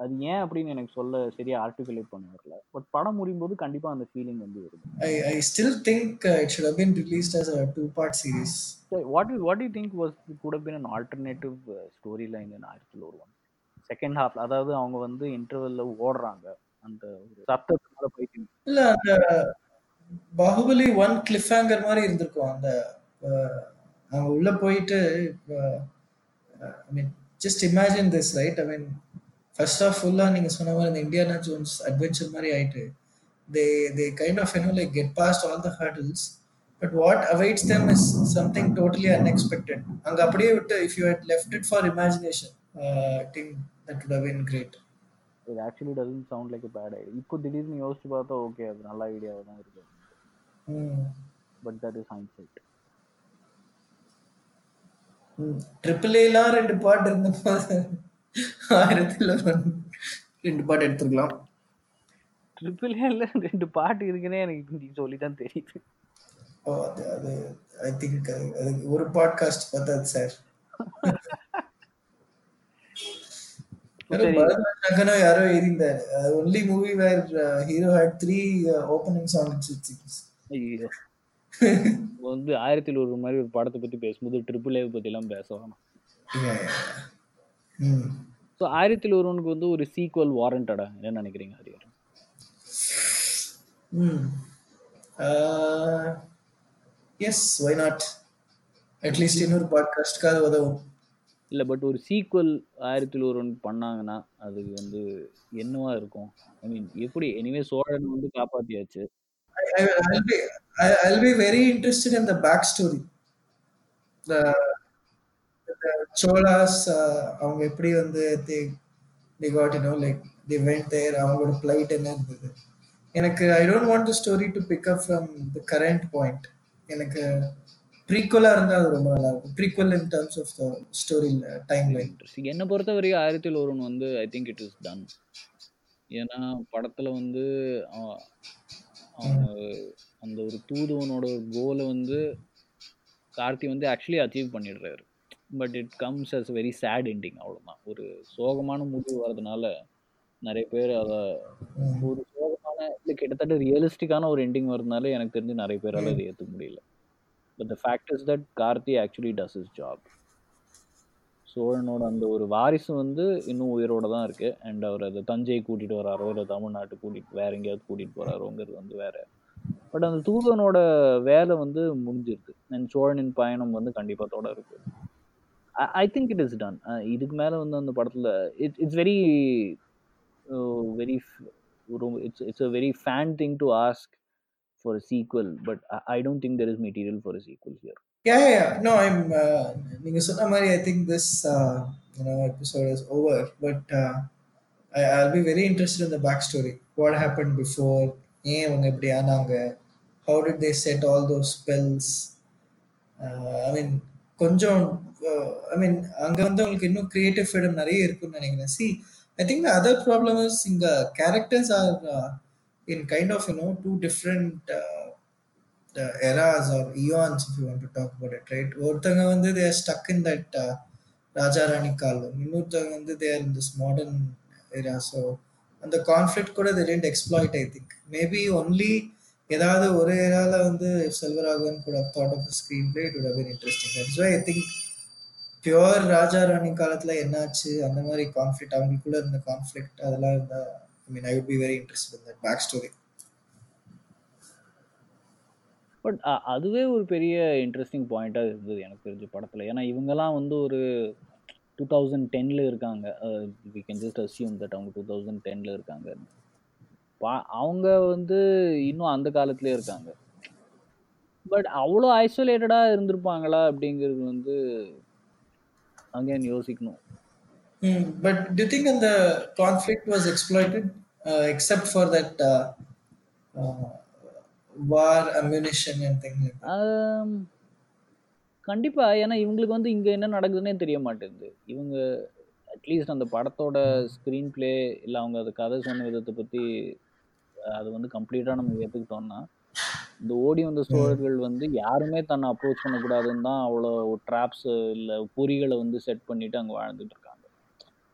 S1: அது ஏன் அப்படின்னு எனக்கு சொல்ல சரியா ஆர்டிகுலேட் பண்ண வரல. பட் படம் முடியும் போது கண்டிப்பா அந்த ஃபீலிங் வந்து வருது.
S2: I, I still think uh, it should have been released as a two-part series.
S1: What what you think was could been an alternative story line in Aayirathil Oru one second half அதாவது அவங்க வந்து இன்டர்வெல்ல ஓடுறாங்க. அந்த ஒரு சத்தத்தினால போயிட்டு.
S2: இல்ல அந்த பாகுபலி ஒன் கிளிஃப் ஹேங்கர் மாதிரி இருந்திருக்கும். அந்த அஹ், அவங்க உள்ள போயிட்டு I mean just imagine this right I mean first off ஃபுல்லா நீங்க சொன்ன மாதிரி இந்த இந்தியானா ஜோன்ஸ் அட்வென்ச்சர் மாதிரி ஆயிட்டு they they kind of you know like get past all the hurdles but what awaits them is something totally unexpected அங்க அப்படியே விட்டு if you had left it for imagination think that would have been great.
S1: இது actually doesn't sound like bad idea இப்போ திடீர்னு யோசிச்சு பார்த்தா ஓகே அது நல்ல ஐடியாவாக தான் இருக்கு. But that is hindsight
S2: triple ஏலாம் ரெண்டு பாட்டு இருந்தபோது ஆயிரத்துல ரெண்டு பாட்டு எடுத்துருக்கலாம்.
S1: ட்ரிபிள் ஏல ரெண்டு பாட்டு இருக்குன்னே எனக்கு சொல்லி தான் தெரியுது.
S2: ஓ அது அது ஐ திங்க் அது ஒரு பாட்காஸ்ட் பார்த்தாது சார். யாரோ எழுதியிருந்தாரு only movie where hero had three opening
S1: songs வந்து ஆயிரத்தில் ஒரு மாதிரி ஒரு படத்தை பத்தி பேசும்போது ட்ரிபிள் ஏ பத்தி எல்லாம் பேச ஸோ ஆயிரத்தில் ஒருவனுக்கு வந்து ஒரு சீக்வல் வாரண்டடா என்ன நினைக்கிறீங்க ஹரிஹர்
S2: ம். எஸ் ஒய் நாட் அட்லீஸ்ட் இன்னொரு பாட்காஸ்ட்காவது உதவும்.
S1: இல்லை பட் ஒரு சீக்வல் ஆயிரத்தில் ஒருவன் பண்ணாங்கன்னா அது வந்து என்னவா இருக்கும்? ஐ மீன் எப்படி? எனிவே சோழன் வந்து காப்பாத்தியாச்சு.
S2: I'll be I'll be very interested in the backstory. The Cholas அவங்க எப்படி வந்து they they got you know like they went there அவங்களோட பிளைட் என்ன இருந்தது? எனக்கு I don't want the story to pick up from the current point எனக்கு ப்ரீக்குவலாக இருந்தால் அது ரொம்ப நல்லா இருக்கும் prequel in terms of the story time
S1: line என்னை பொறுத்த வரைக்கும் ஆயிரத்தில் ஒருவன் வந்து I think it is done ஏன்னா படத்தில் வந்து அவங்க அந்த ஒரு தூதுவனோட ஒரு கோலை வந்து கார்த்தி வந்து ஆக்சுவலி அச்சீவ் பண்ணிடுறாரு. But it comes as very sad ending அவ்வளோதான் ஒரு சோகமான முடிவு வர்றதுனால நிறைய பேர் அதை ஒரு சோகமான இல்லை கிட்டத்தட்ட ரியலிஸ்டிக்கான ஒரு எண்டிங் வரதுனால எனக்கு தெரிஞ்சு நிறைய பேரால அதை ஏற்றுக்க முடியல. But the fact is that Karthi actually does his job சோழனோட அந்த ஒரு வாரிசு வந்து இன்னும் உயிரோட தான் இருக்கு. அண்ட் அவர் அதை தஞ்சை கூட்டிட்டு வராரோ இல்லை தமிழ்நாட்டு கூட்டிட்டு வேற எங்கேயாவது கூட்டிட்டு போறாரோங்கிறது வந்து வேற. பட் அந்த தூதனோட வேலை வந்து முடிஞ்சிருக்கு அண்ட் சோழனின் பயணம் வந்து கண்டிப்பா தொடருக்கு I think it is done இதுக்கு மேலே வந்து அந்த படத்துல it's it's very very it's it's a very fan thing to ask for a sequel but I don't think there is material for a sequel here
S2: Yeah, yeah. No, I'm. Uh, நீங்க சொன்ன I think this uh, you know episode is over, but uh, I, I'll be very interested in the backstory. What happened before? ஏன் இவங்க இப்படி ஆனாங்க? How did they set all those spells? Uh, I mean, ஐ மீன் அங்க வந்து உங்களுக்கு இன்னும் கிரியேட்டிவ் ஃப்ரீடம் நிறைய இருக்கும்னு நினைக்கிறேன் see I think other problem is இங்கே characters are in kind of you know two different eras or eons if you talk about it right ஒருத்தவங்க வந்து தேர் stuck in that Raja Rani காலம் இன்னொருத்தவங்க வந்து there in this modern era so அந்த கான்ஃப்ளிக்ட் கூட they tend exploit I think maybe only ஏதாவது ஒரு ஏரால வந்து செல்வராகவன் கூட thought of screenplay it would have been interesting I think before ராஜா ராணி காலத்துல என்னாச்சு? அந்த மாதிரி கான்ஃப்ளிக்ட் அவங்களுக்குள்ள இருந்த கான்ஃப்ளிக்ட் அதெல்லாம் இருந்தா I mean I would be very interest in that back story
S1: but அதுவே ஒரு பெரிய இன்ட்ரெஸ்டிங் பாயிண்ட்டாக இருந்தது எனக்கு தெரிஞ்ச படத்தில். ஏன்னா இவங்கெல்லாம் வந்து ஒரு டூ தௌசண்ட் டென்னில் இருக்காங்க. We can just assume that அவங்க டூ தௌசண்ட் டென்னில் இருக்காங்க. பா அவங்க வந்து இன்னும் அந்த காலத்துலேயே இருக்காங்க. பட் அவ்வளோ ஐசோலேட்டடாக இருந்திருப்பாங்களா அப்படிங்கிறது வந்து அங்கேன் யோசிக்கணும்
S2: Hmm, but do you think and the conflict was exploited uh, except for that uh, uh, war ammunition and things like that?
S1: ஆம், கண்டிப்பா ஏன்னா இவங்களுக்கு வந்து இங்க என்ன நடக்குதுன்னே தெரிய மாட்டேங்குது இவங்க அட்லீஸ்ட் அந்த படத்தோட ஸ்க்ரீன் பிளே இல்லை அவங்க அது கதை சொன்ன விதத்தை அஹ், அது வந்து கம்ப்ளீட்டா நம்ம ஏத்துக்கிட்டோம்னா இந்த ஓடி வந்த சோழர்கள் வந்து யாருமே தன்னை அப்ரோச் பண்ணக்கூடாதுன்னு தான் அவ்வளோ ட்ராப்ஸ் இல்லை பொறிகளை வந்து செட் பண்ணிட்டு அங்கே வாழ்ந்துட்டு இருக்காங்க.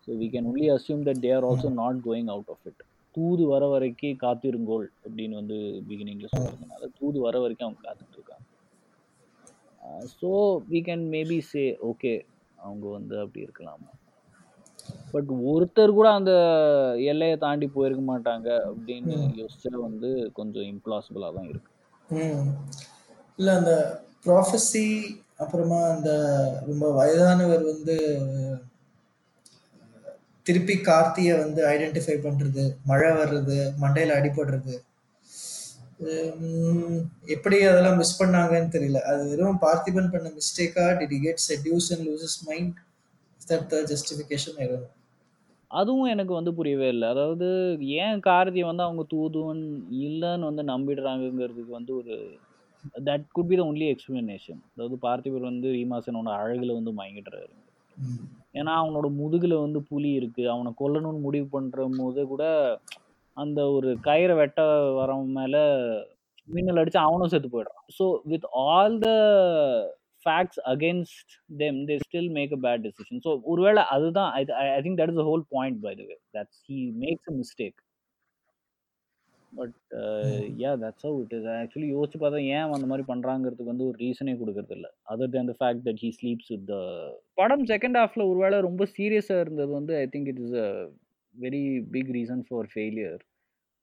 S1: So we can only assume that they are also not going out of it தூது வர வரைக்கும் காத்திருங்கோள் அப்படின்னு வந்து பிகினிங்ல சொல்றதுனால தூது வர வரைக்கும் அவங்க காத்துட்டு இருக்காங்க. So we can maybe say okay அவங்க வந்து அப்படி இருக்கலாமா. பட் ஒருத்தர் கூட அந்த எல்லையை தாண்டி போயிருக்க மாட்டாங்க அப்படின்னு யோசிச்சா வந்து கொஞ்சம் இம்பாசிபிளாக தான் இருக்கு.
S2: ம். இல்லை அந்த ப்ராஃபஸி அப்புறமா அந்த ரொம்ப வயதானவர் வந்து திருப்பி கார்த்தியை வந்து ஐடென்டிஃபை பண்றது மழை வர்றது மண்டையில அடிபடுறது. எப்படி அதெல்லாம் மிஸ் பண்ணாங்கன்னு தெரியல. அது வெறும் பார்த்திபன் பண்ண மிஸ்டேக்கா did get seduce and loses mind that the justification I
S1: அதுவும் எனக்கு வந்து புரியவே இல்லை. அதாவது ஏன் கார்த்தி வந்து அவங்க தூதுவன் இல்லைன்னு வந்து நம்பிடுறாங்கங்கிறதுக்கு வந்து ஒரு that could be the only explanation அதாவது பார்த்திபர் வந்து ரீமாசனோட அழகுல வந்து மயங்கிடுறாரு. ஏன்னா அவனோட முதுகுல வந்து புலி இருக்கு. அவனை கொல்லணும்னு முடிவு பண்ற போது கூட அந்த ஒரு கயிறை வெட்ட வரவன் மேல மின்னல் அடிச்சு அவனும் செத்து போயிடுறான். So with all the facts against them they still make a bad decision so ஒருவேளை அதுதான் I think that is whole point by the way that's he makes a mistake but yeah that's how it is actually யோசிச்சு பார்த்தா ஏன் அந்த மாதிரி பண்றாங்கிறதுக்கு வந்து ஒரு ரீசனே கொடுக்கறது இல்ல. Other than the fact that he sleeps with the படம் செகண்ட் ஹாஃப்ல ஒருவேளை ரொம்ப சீரியஸா இருந்தது வந்து I think it is a very big reason for failure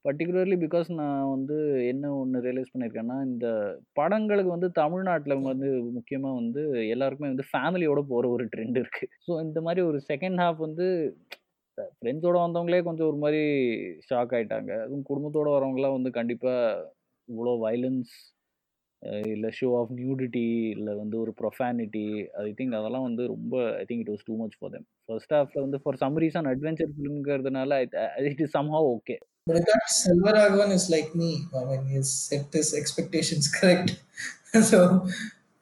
S1: particularly because நான் வந்து என்ன ஒன்று ரியலைஸ் பண்ணியிருக்கேன்னா இந்த படங்களுக்கு வந்து தமிழ்நாட்டில் வந்து முக்கியமாக வந்து எல்லாருக்குமே வந்து ஃபேமிலியோட போகிற ஒரு ட்ரெண்ட் இருக்குது ஸோ இந்த மாதிரி ஒரு செகண்ட் ஹாஃப் வந்து ஃப்ரெண்ட்ஸோட வந்தவங்களே கொஞ்சம் ஒரு மாதிரி ஷாக் ஆயிட்டாங்க. அதுவும் குடும்பத்தோட வரவங்களாம் வந்து கண்டிப்பாக இவ்வளோ வைலன்ஸ் இல்லை ஷோ ஆஃப் நியூடிட்டி இல்லை வந்து ஒரு ப்ரொஃபானிட்டி ஐ திங்க் அதெல்லாம் வந்து ரொம்ப I think it was too much for them first ஹாஃப்ல வந்து for some reason adventure ஃபிலிம்ங்கிறதுனால it is somehow okay
S2: But thought Selvaraghavan is like me. I mean, he's set his expectations [LAUGHS] correct. so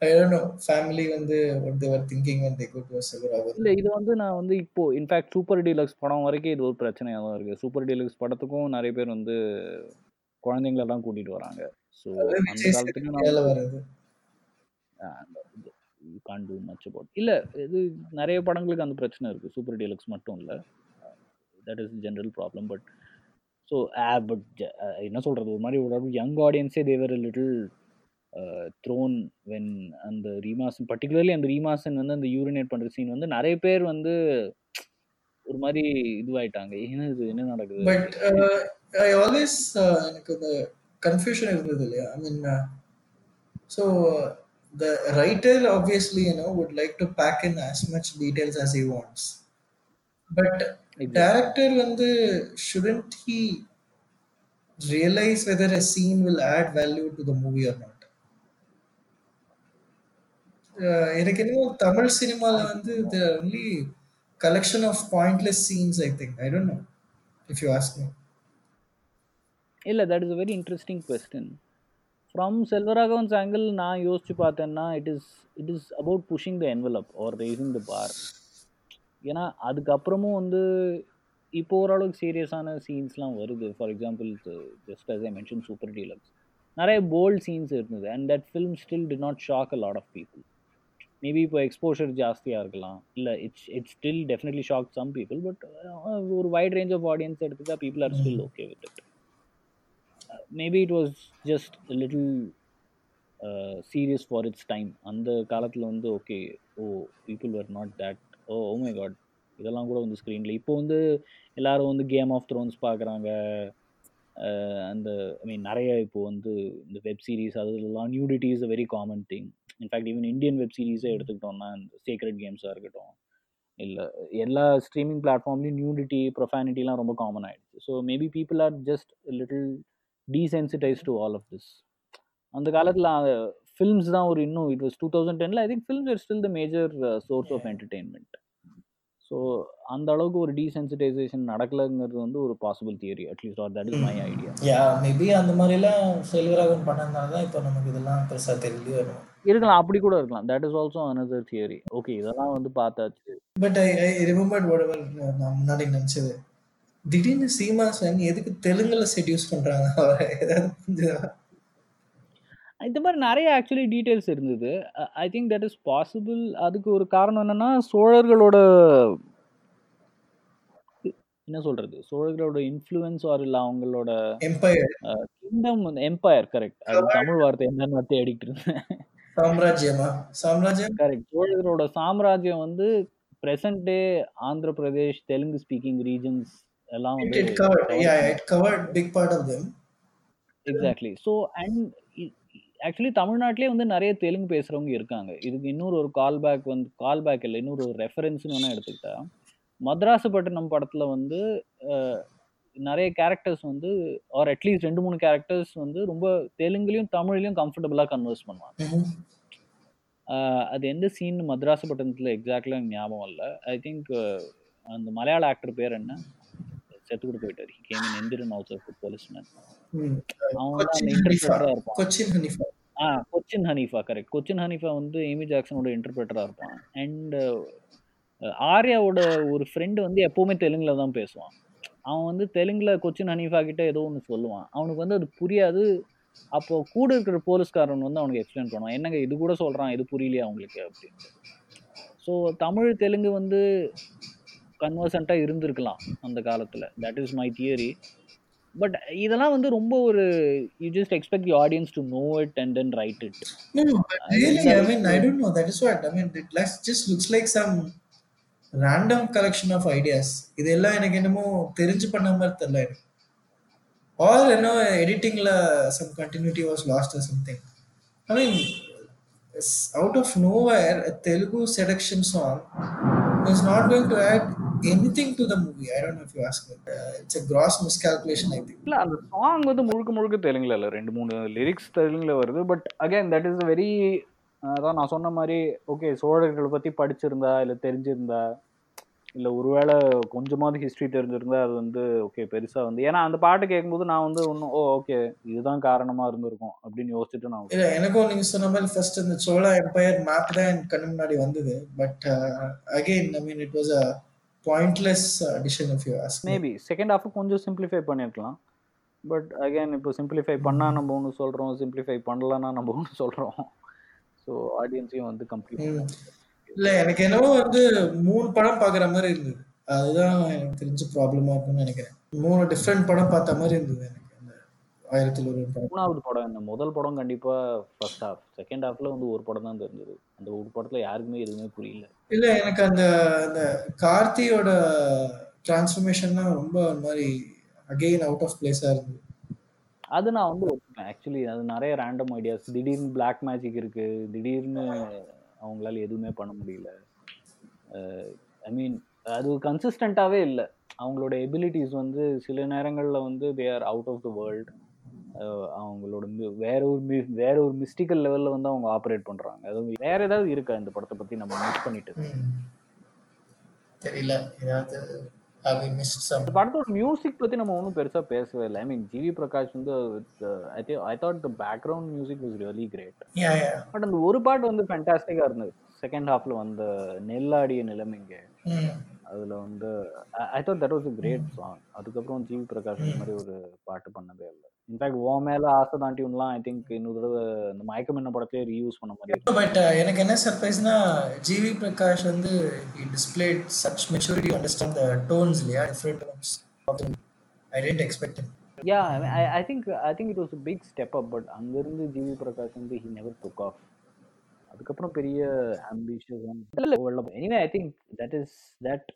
S2: I don't know. Family வந்து what they were thinking when they go to a Silveragan.
S1: இல்ல இது வந்து நான் வந்து இப்போ இன்ஃபேக்ட் சூப்பர் டீலக்ஸ் படம் வரைக்கும் இது ஒரு பிரச்சனையா தான் இருக்கு சூப்பர் டீலக்ஸ் படத்துக்கும் நிறைய பேர் வந்து குழந்தைங்கள தான் கூட்டிட்டு வராங்க ஸோ அந்த காலத்துக்கு. கான் டூ மச் அபவுட் இல்ல இது நிறைய படங்களுக்கு அந்த பிரச்சனை இருக்கு சூப்பர் டீலக்ஸ் மட்டும் இல்ல that is general problem but so but ah, ah, என்ன சொல்றது? ஒரு மாதிரி ஒரு young ஆடியன்ஸே they were little thrown when அந்த ரீமாசன் பர்டிகுலர்லி அந்த ரீமாசன் வந்து அந்த யூரினேட் பண்ற சீன் வந்து நிறைய பேர் வந்து ஒரு மாதிரி இதுவாயிட்டாங்க. என்ன இது? என்ன நடக்குது?
S2: பட் ஐ ஆல்வேஸ் எனக்கு அந்த கன்ஃபியூஷன் இருந்தது இல்லையா? I mean so the writer obviously you know would like to pack in as much details as he wants but director வந்து shouldn't he realize whether a scene will add value to the movie or not Uh, எனக்கு என்னமோ தமிழ் சினிமால வந்து are only collection of pointless scenes I think I don't know if you ask me
S1: இல்ல that is a very interesting question from Selvaraghavan's angle நான் யோசிச்சு பார்த்தேன்னா it is it is about pushing the envelope or raising the bar ஏன்னா அதுக்கப்புறமும் வந்து இப்போ ஓரளவுக்கு சீரியஸான சீன்ஸ்லாம் வருது. For example just as I mention super deluxe நிறைய போல்ட் சீன்ஸ் இருந்தது. And that film still did not shock a lot of people maybe இப்போ எக்ஸ்போஷர் ஜாஸ்தியாக இருக்கலாம். இல்லை it's it's still definitely shock some people but ஒரு wide range of audience எடுத்துக்கா people are still okay with it maybe it was just little serious for its time அந்த காலத்தில் வந்து okay oh people are not that oh oh my god இதெல்லாம் கூட வந்து ஸ்க்ரீனில் இப்போ வந்து எல்லாரும் வந்து கேம் ஆஃப் த்ரோன்ஸ் பார்க்குறாங்க. அந்த ஐ மீன் நிறைய இப்போ வந்து இந்த வெப் சீரிஸ் அதுலாம் nudity is a very common thing in fact even Indian web சீரிஸே எடுத்துக்கிட்டோம்னா இந்த சீக்ரெட் கேம்ஸாக இருக்கட்டும். இல்லை எல்லா ஸ்ட்ரீமிங் பிளாட்ஃபார்ம்லேயும் நியூடிட்டி ப்ரொஃபானிட்டிலாம் ரொம்ப காமன் ஆகிடுச்சு so maybe people are just little desensitised to all of this அந்த காலத்தில் ஃபில்ம்ஸ் தான் ஒரு இன்னும் it was two thousand Daniil I think films are still the major source of entertainment so அந்த அளவுக்கு ஒரு டீசென்சிட்டைசேஷன் நடக்கலைங்கிறது வந்து ஒரு possible theory at least or that is my
S2: idea yeah maybe அந்த மாதிரிலாம் செல்வராகவன் பண்ணதுனால தான் இப்போ நமக்கு இதெல்லாம் பெருசாக தெரியலையோ வரும்.
S1: இருக்கலாம் அப்படி கூட இருக்கலாம். That is also another theory okay இதெல்லாம் வந்து பார்த்தாச்சு.
S2: But I I remember whatever நான் முன்னாடி நினச்சது. திடீர்னு சீமாசன் எதுக்கு தெலுங்குல செட்யூஸ் பண்றாங்க? அவரை [LAUGHS] ஏதாவது புரிஞ்சுதா?
S1: இந்த மாதிரி நிறைய ஆக்சுவலி டீட்டெயில்ஸ் இருந்தது. I think that is possible அதுக்கு ஒரு காரணம் என்னன்னா சோழர்களோட என்ன சொல்றது? சோழர்களோட இன்ஃப்ளூயன்ஸ் ஆர் இல்லை அவங்களோட கிங்டம் எம்பையர் கரெக்ட் அது தமிழ் வார்த்தை என்னன்னு தேடிட்டு இருந்தேன்.
S2: சாம்ராஜ்யமா? சாம்ராஜ்யம்?
S1: கரெக்ட் சோழர்களோட சாம்ராஜ்யம் வந்து present day Andhra Pradesh Telugu speaking regions எல்லாம் வந்து எக்ஸாக்ட்லி ஸோ அண்ட் ஆக்சுவலி தமிழ்நாட்டிலே வந்து நிறைய தெலுங்கு பேசுகிறவங்க இருக்காங்க. இதுக்கு இன்னொரு ஒரு கால் பேக் வந்து கால் பேக் இல்லை இன்னொரு ரெஃபரன்ஸ்னு வேணால் எடுத்துக்கிட்டா மத்ராசுப்பட்டினம் படத்தில் வந்து நிறைய கேரக்டர்ஸ் வந்து ஆர் அட்லீஸ்ட் ரெண்டு மூணு கேரக்டர்ஸ் வந்து ரொம்ப தெலுங்குலையும் தமிழ்லையும் கம்ஃபர்டபுளாக கன்வர்ஸ் பண்ணுவாங்க. அது எந்த சீன் மத்ராசுப்பட்டினத்தில் எக்ஸாக்ட்லாம் ஞாபகம் இல்லை. ஐ திங்க் அந்த மலையாள ஆக்டர் பேர் என்ன? செத்து கூட போயிட்டார் he came in Enthiran also policeman அவன் அந்த இன்டர்பிரேட்டராக இருப்பான்.
S2: கொச்சின் ஹனீஃபா.
S1: ஆ கொச்சின் ஹனீஃபா கரெக்ட் கொச்சின் ஹனீஃபா வந்து ஏமி ஜாக்சனோட இன்டர்பிரேட்டராக இருப்பான். அண்ட் ஆர்யாவோட ஒரு ஃப்ரெண்டு வந்து எப்போவுமே தெலுங்குல தான் பேசுவான். அவன் வந்து தெலுங்குல கொச்சின் ஹனீஃபா கிட்ட ஏதோ ஒன்று சொல்லுவான். அவனுக்கு வந்து அது புரியாது. அப்போ கூட இருக்கிற போலீஸ்காரன் வந்து அவனுக்கு எக்ஸ்பிளைன் பண்ணுவான். என்னங்க இது கூட சொல்றான் இது புரியலையா அவங்களுக்கு அப்படின்னு ஸோ தமிழ் தெலுங்கு வந்து கன்வர்சண்ட்டாக இருந்திருக்கலாம் அந்த காலத்தில் that is my theory but இதெல்லாம் வந்து ரொம்ப ஒரு you just expect the audience to know it
S2: and then right it I mean, I don't know. That is what I mean. It like, just looks like some random collection of ideas. இதெல்லாம் எனக்கு என்னமோ தெரிஞ்சு பண்ண மாதிரி தெரியல எனக்கு ஆர் என்ன எடிட்டிங்ல some continuity was lost or something I mean out of nowhere Telugu seduction song is not going to add anything to the movie I don't know if you ask it's a gross miscalculation i think.
S1: இல்லை அந்த சாங் வந்து முழுக்க முழுக்க தெலுங்குல இல்லை. ரெண்டு மூணு லிரிக்ஸ் தெலுங்குல வருது. But again that is very அதான் நான் சொன்ன மாதிரி ஓகே சோழர்களை பற்றி படிச்சிருந்தா இல்லை தெரிஞ்சிருந்தா இல்ல ஒருவேளை கொஞ்சமாவது ஹிஸ்ட்ரி தெரிஞ்சிருந்தா அது வந்து ஓகே பெருசா வந்து ஏன்னா அந்த பாட்டு கேட்கும்போது நான் வந்து ஒன்றும் ஓ ஓகே இதுதான் காரணமா இருந்திருக்கும் அப்படின்னு யோசிச்சுட்டு நான்
S2: இல்ல எனக்கும் நீங்க சொன்ன மாதிரி ஃபர்ஸ்ட் இந்த சோழா எம்பையர் மேப் தான் என் கண்ணு முன்னாடி வந்தது. But again I mean it was a pointless addition of you ask
S1: maybe second half கொஞ்சம் சிம்பிளிஃபை பண்ணியிருக்கலாம் பட் அகைன் இப்போ சிம்பிளிஃபை பண்ணா நம்ம ஒன்று சொல்றோம். சிம்பிளிஃபை பண்ணலன்னா நம்ம ஒன்று சொல்றோம். ஸோ ஆடியன்ஸையும் வந்து கம்ப்ளீட்
S2: இல்ல எனக்கு என்னவோ வந்து மூணு படம் பாக்குற மாதிரி இருந்தது. அதுதான் எனக்கு தெரிஞ்ச ப்ராப்ளமா இருக்கும்னு நினைக்கிறேன். மூணு டிஃப்ரெண்ட் படம் பார்த்த மாதிரி இருந்தது எனக்கு. ஆயிரத்தில் ஒரு
S1: மூணாவது படம் இந்த முதல் படம் கண்டிப்பா ஃபர்ஸ்ட் ஹாஃப் செகண்ட் ஹாஃப்ல வந்து ஒரு படம் தான் தெரிஞ்சது. அந்த ஒரு படத்துல யாருக்குமே எதுவுமே புரியல.
S2: இல்ல எனக்கு அந்த அந்த கார்த்தியோட டிரான்ஸ்ஃபர்மேஷன்லாம் ரொம்ப ஒரு மாதிரி அகெயின் அவுட் ஆஃப் பிளேஸா இருந்தது.
S1: அது நான் வந்து ஒத்துப்பேன். ஆக்சுவலி அது நிறைய ரேண்டம் ஐடியாஸ் திடீர்னு பிளாக் மேஜிக் இருக்கு. திடீர்னு அவங்களால எதுவுமே பண்ண முடியல. ஐ மீன் அது கன்சிஸ்டண்ட்டாகவே இல்லை. அவங்களோட எபிலிட்டிஸ் வந்து சில நேரங்களில் வந்து they are out of the world அவங்களோட வேற ஒரு வேற ஒரு மிஸ்டிக்கல் லெவலில் வந்து அவங்க ஆப்ரேட் பண்ணுறாங்க அது வேற ஏதாவது இருக்கா இந்த படத்தை பற்றி நம்ம மிஸ் பண்ணிட்டு.
S2: தெரியல. ஏதாவது
S1: படத்தோட மியூசிக் பற்றி நம்ம ஒன்றும் பெருசாக பேசவே இல்லை. ஐ மீன் ஜிவி பிரகாஷ் வந்து I thought the background music was
S2: really great
S1: but அந்த ஒரு பாட்டு வந்து ஃபேண்டாஸ்டிக்காக இருந்தது. செகண்ட் ஹாஃப்ல வந்த நெல்லாடிய நிலைமைங்க அதுல வந்து I thought that was great song அதுக்கப்புறம் ஜிவி பிரகாஷ் இந்த மாதிரி ஒரு பாட்டு பண்ணதே இல்லை. இன்ஃபேக்ட் ஓ மேல ஆசை தாண்டியும்லாம் ஐ திங்க் இன்னொரு தடவை இந்த மயக்கம் என்ன படத்தையே ரீயூஸ் பண்ண மாதிரி.
S2: பட் எனக்கு என்ன சர்ப்ரைஸ்னா ஜிவி பிரகாஷ் வந்து such maturity to understand the tones இல்லையா it
S1: Yeah, I, mean, I, I think I think it was a big step up, but அங்கிருந்து ஜிவி பிரகாஷ் வந்து he never took off. அதுக்கப்புறம் பெரிய ambitious anyway I think that is that